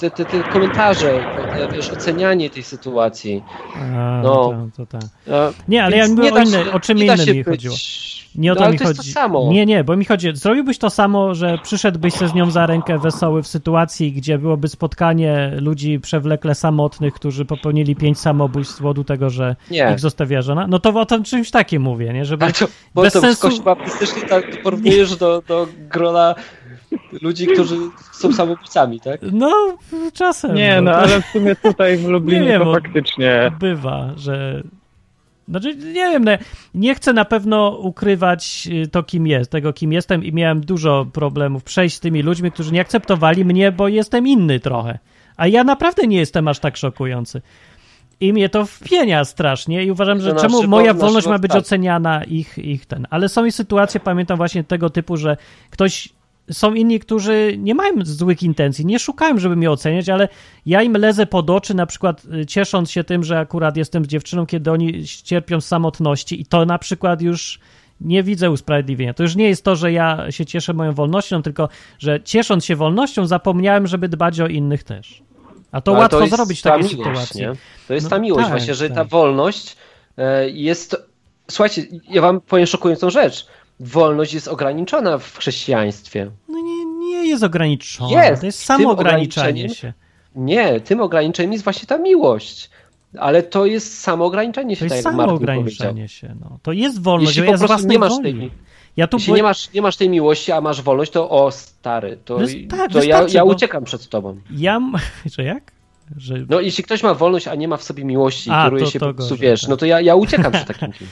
te, te, te komentarze, te, wiesz, ocenianie tej sytuacji. A, no. to, to, tak. A, Nie, ale ja mówię o, inne, się- o czym nie innym się mi chodziło. Nie o no, to ale mi to chodzi. to samo. Nie, nie, bo mi chodzi. Zrobiłbyś to samo, że przyszedłbyś se z nią za rękę wesoły w sytuacji, gdzie byłoby spotkanie ludzi przewlekle samotnych, którzy popełnili pięć samobójstw z powodu tego, że Nie. ich zostawia żona. No to o tym czymś takim mówię, nie? Żeby to, bo bez to sensu- w tak porównujesz do, do grona ludzi, którzy są samobójcami, tak? No, czasem. Nie, no to ale w sumie tutaj w Lublinie Nie wiem, to faktycznie... bywa, że. Znaczy, nie wiem, no, nie chcę na pewno ukrywać y, to, kim jest, tego, kim jestem, i miałem dużo problemów przejść z tymi ludźmi, którzy nie akceptowali mnie, bo jestem inny trochę. A ja naprawdę nie jestem aż tak szokujący. I mnie to wpienia strasznie i uważam, że czemu moja wolność ma być oceniana ich, ich ten. Ale są i sytuacje, pamiętam właśnie tego typu, że ktoś są inni, którzy nie mają złych intencji, nie szukają, żeby mnie oceniać, ale ja im lezę pod oczy, na przykład y, ciesząc się tym, że akurat jestem z dziewczyną, kiedy oni cierpią z samotności i to na przykład już nie widzę usprawiedliwienia. To już nie jest to, że ja się cieszę moją wolnością, tylko że ciesząc się wolnością zapomniałem, żeby dbać o innych też. A to No, ale łatwo jest zrobić w ta takiej miłość, sytuacji. Nie? To jest No ta miłość tak, właśnie, że tak. ta wolność e, jest... Słuchajcie, ja wam powiem szokującą rzecz. Wolność jest ograniczona w chrześcijaństwie. No nie, nie jest ograniczone. Jest. To jest samo ograniczanie się. Nie, tym ograniczeniem jest właśnie ta miłość. Ale to jest samo ograniczenie się, To jest tak samo ograniczenie się. No. To jest wolność, Jeśli po ja z prostu nie masz woli. tej, Ja tu jeśli nie masz, nie masz tej miłości, a masz wolność, to o stary, to, tak, to ja, ja uciekam przed tobą. Ja... <laughs> Że jak? Że... No jeśli ktoś ma wolność, a nie ma w sobie miłości i A, kieruje to- się to po prostu, wiesz, tak. no to ja, ja uciekam przed takim <laughs> kimś.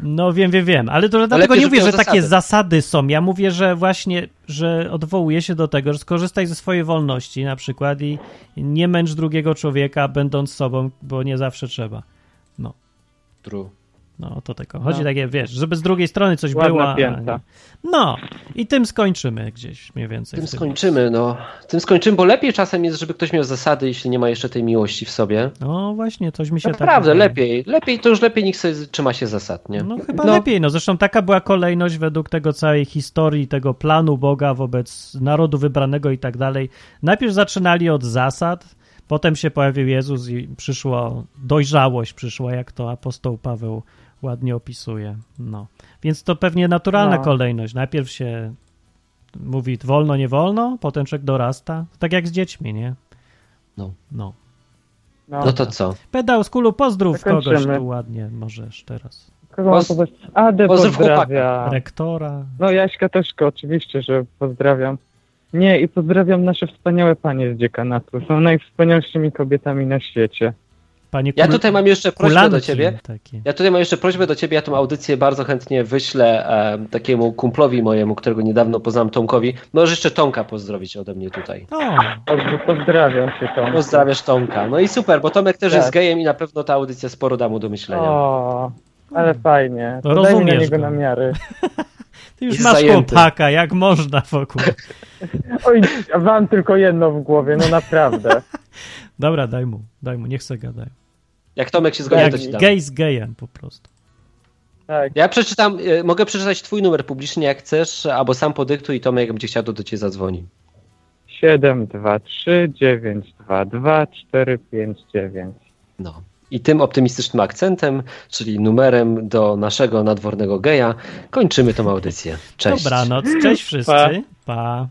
No wiem, wiem, wiem, ale to dlatego lepiej, nie mówię, że miał takie zasady. zasady są. Ja mówię, że właśnie, że odwołuję się do tego, że skorzystaj ze swojej wolności na przykład i nie męcz drugiego człowieka będąc sobą, bo nie zawsze trzeba. No, True. No o to tego. Chodzi No. takie, wiesz, żeby z drugiej strony coś Ładna było. a pięta. No i tym skończymy gdzieś mniej więcej. Tym tym. skończymy, no. Tym skończymy, bo lepiej czasem jest, żeby ktoś miał zasady, jeśli nie ma jeszcze tej miłości w sobie. No właśnie, coś mi się tak Naprawdę, lepiej. Lepiej, to już lepiej niech sobie trzyma się zasad, nie? No chyba No. lepiej, no zresztą taka była kolejność według tego całej historii, tego planu Boga wobec narodu wybranego i tak dalej. Najpierw zaczynali od zasad, potem się pojawił Jezus i przyszło, dojrzałość przyszła, jak to apostoł Paweł ładnie opisuje. No. Więc to pewnie naturalna No. kolejność. Najpierw się mówi wolno, nie wolno, potem człowiek dorasta. Tak jak z dziećmi, nie? No. No. No to co? Pedał z kulu, pozdrów kogoś tu ładnie, możesz teraz. Kogo Poz-? Adę pozdrów pozdrawia. Rektora. No Jaśka też oczywiście, że pozdrawiam. Nie, i pozdrawiam nasze wspaniałe panie z dziekanatu. Są najwspanialszymi kobietami na świecie. Panie Ja tutaj mam jeszcze prośbę do kulanki ciebie. Takie. Ja tutaj mam jeszcze prośbę do ciebie, ja tą audycję bardzo chętnie wyślę e, takiemu kumplowi mojemu, którego niedawno poznałem, Tomkowi. Możesz jeszcze Tomka pozdrowić ode mnie tutaj. O, Dobrze, pozdrawiam się Tom. Pozdrawiasz Tomka. No i super, bo Tomek też Tak. jest gejem i na pewno ta audycja sporo da mu do myślenia. O, ale fajnie. To To mi na rozumiesz niego go. namiary. <laughs> ty już masz zajęty. chłopaka, jak można wokół. <laughs> Oj, a wam tylko jedno w głowie, no naprawdę. <laughs> Dobra, daj mu, daj mu, niech se gadają. Jak Tomek się zgodzi, Jak to ci dam. gej z gejem po prostu. Tak. Ja przeczytam, e, mogę przeczytać twój numer publicznie jak chcesz, albo sam podyktuj i Tomek jak będzie chciał, to do ciebie zadzwoni. 7, 2, 3, 9, 2, 2, 4, 5, 9. No. I tym optymistycznym akcentem, czyli numerem do naszego nadwornego geja, kończymy tą audycję. Cześć. Dobranoc, cześć wszyscy. Pa. pa.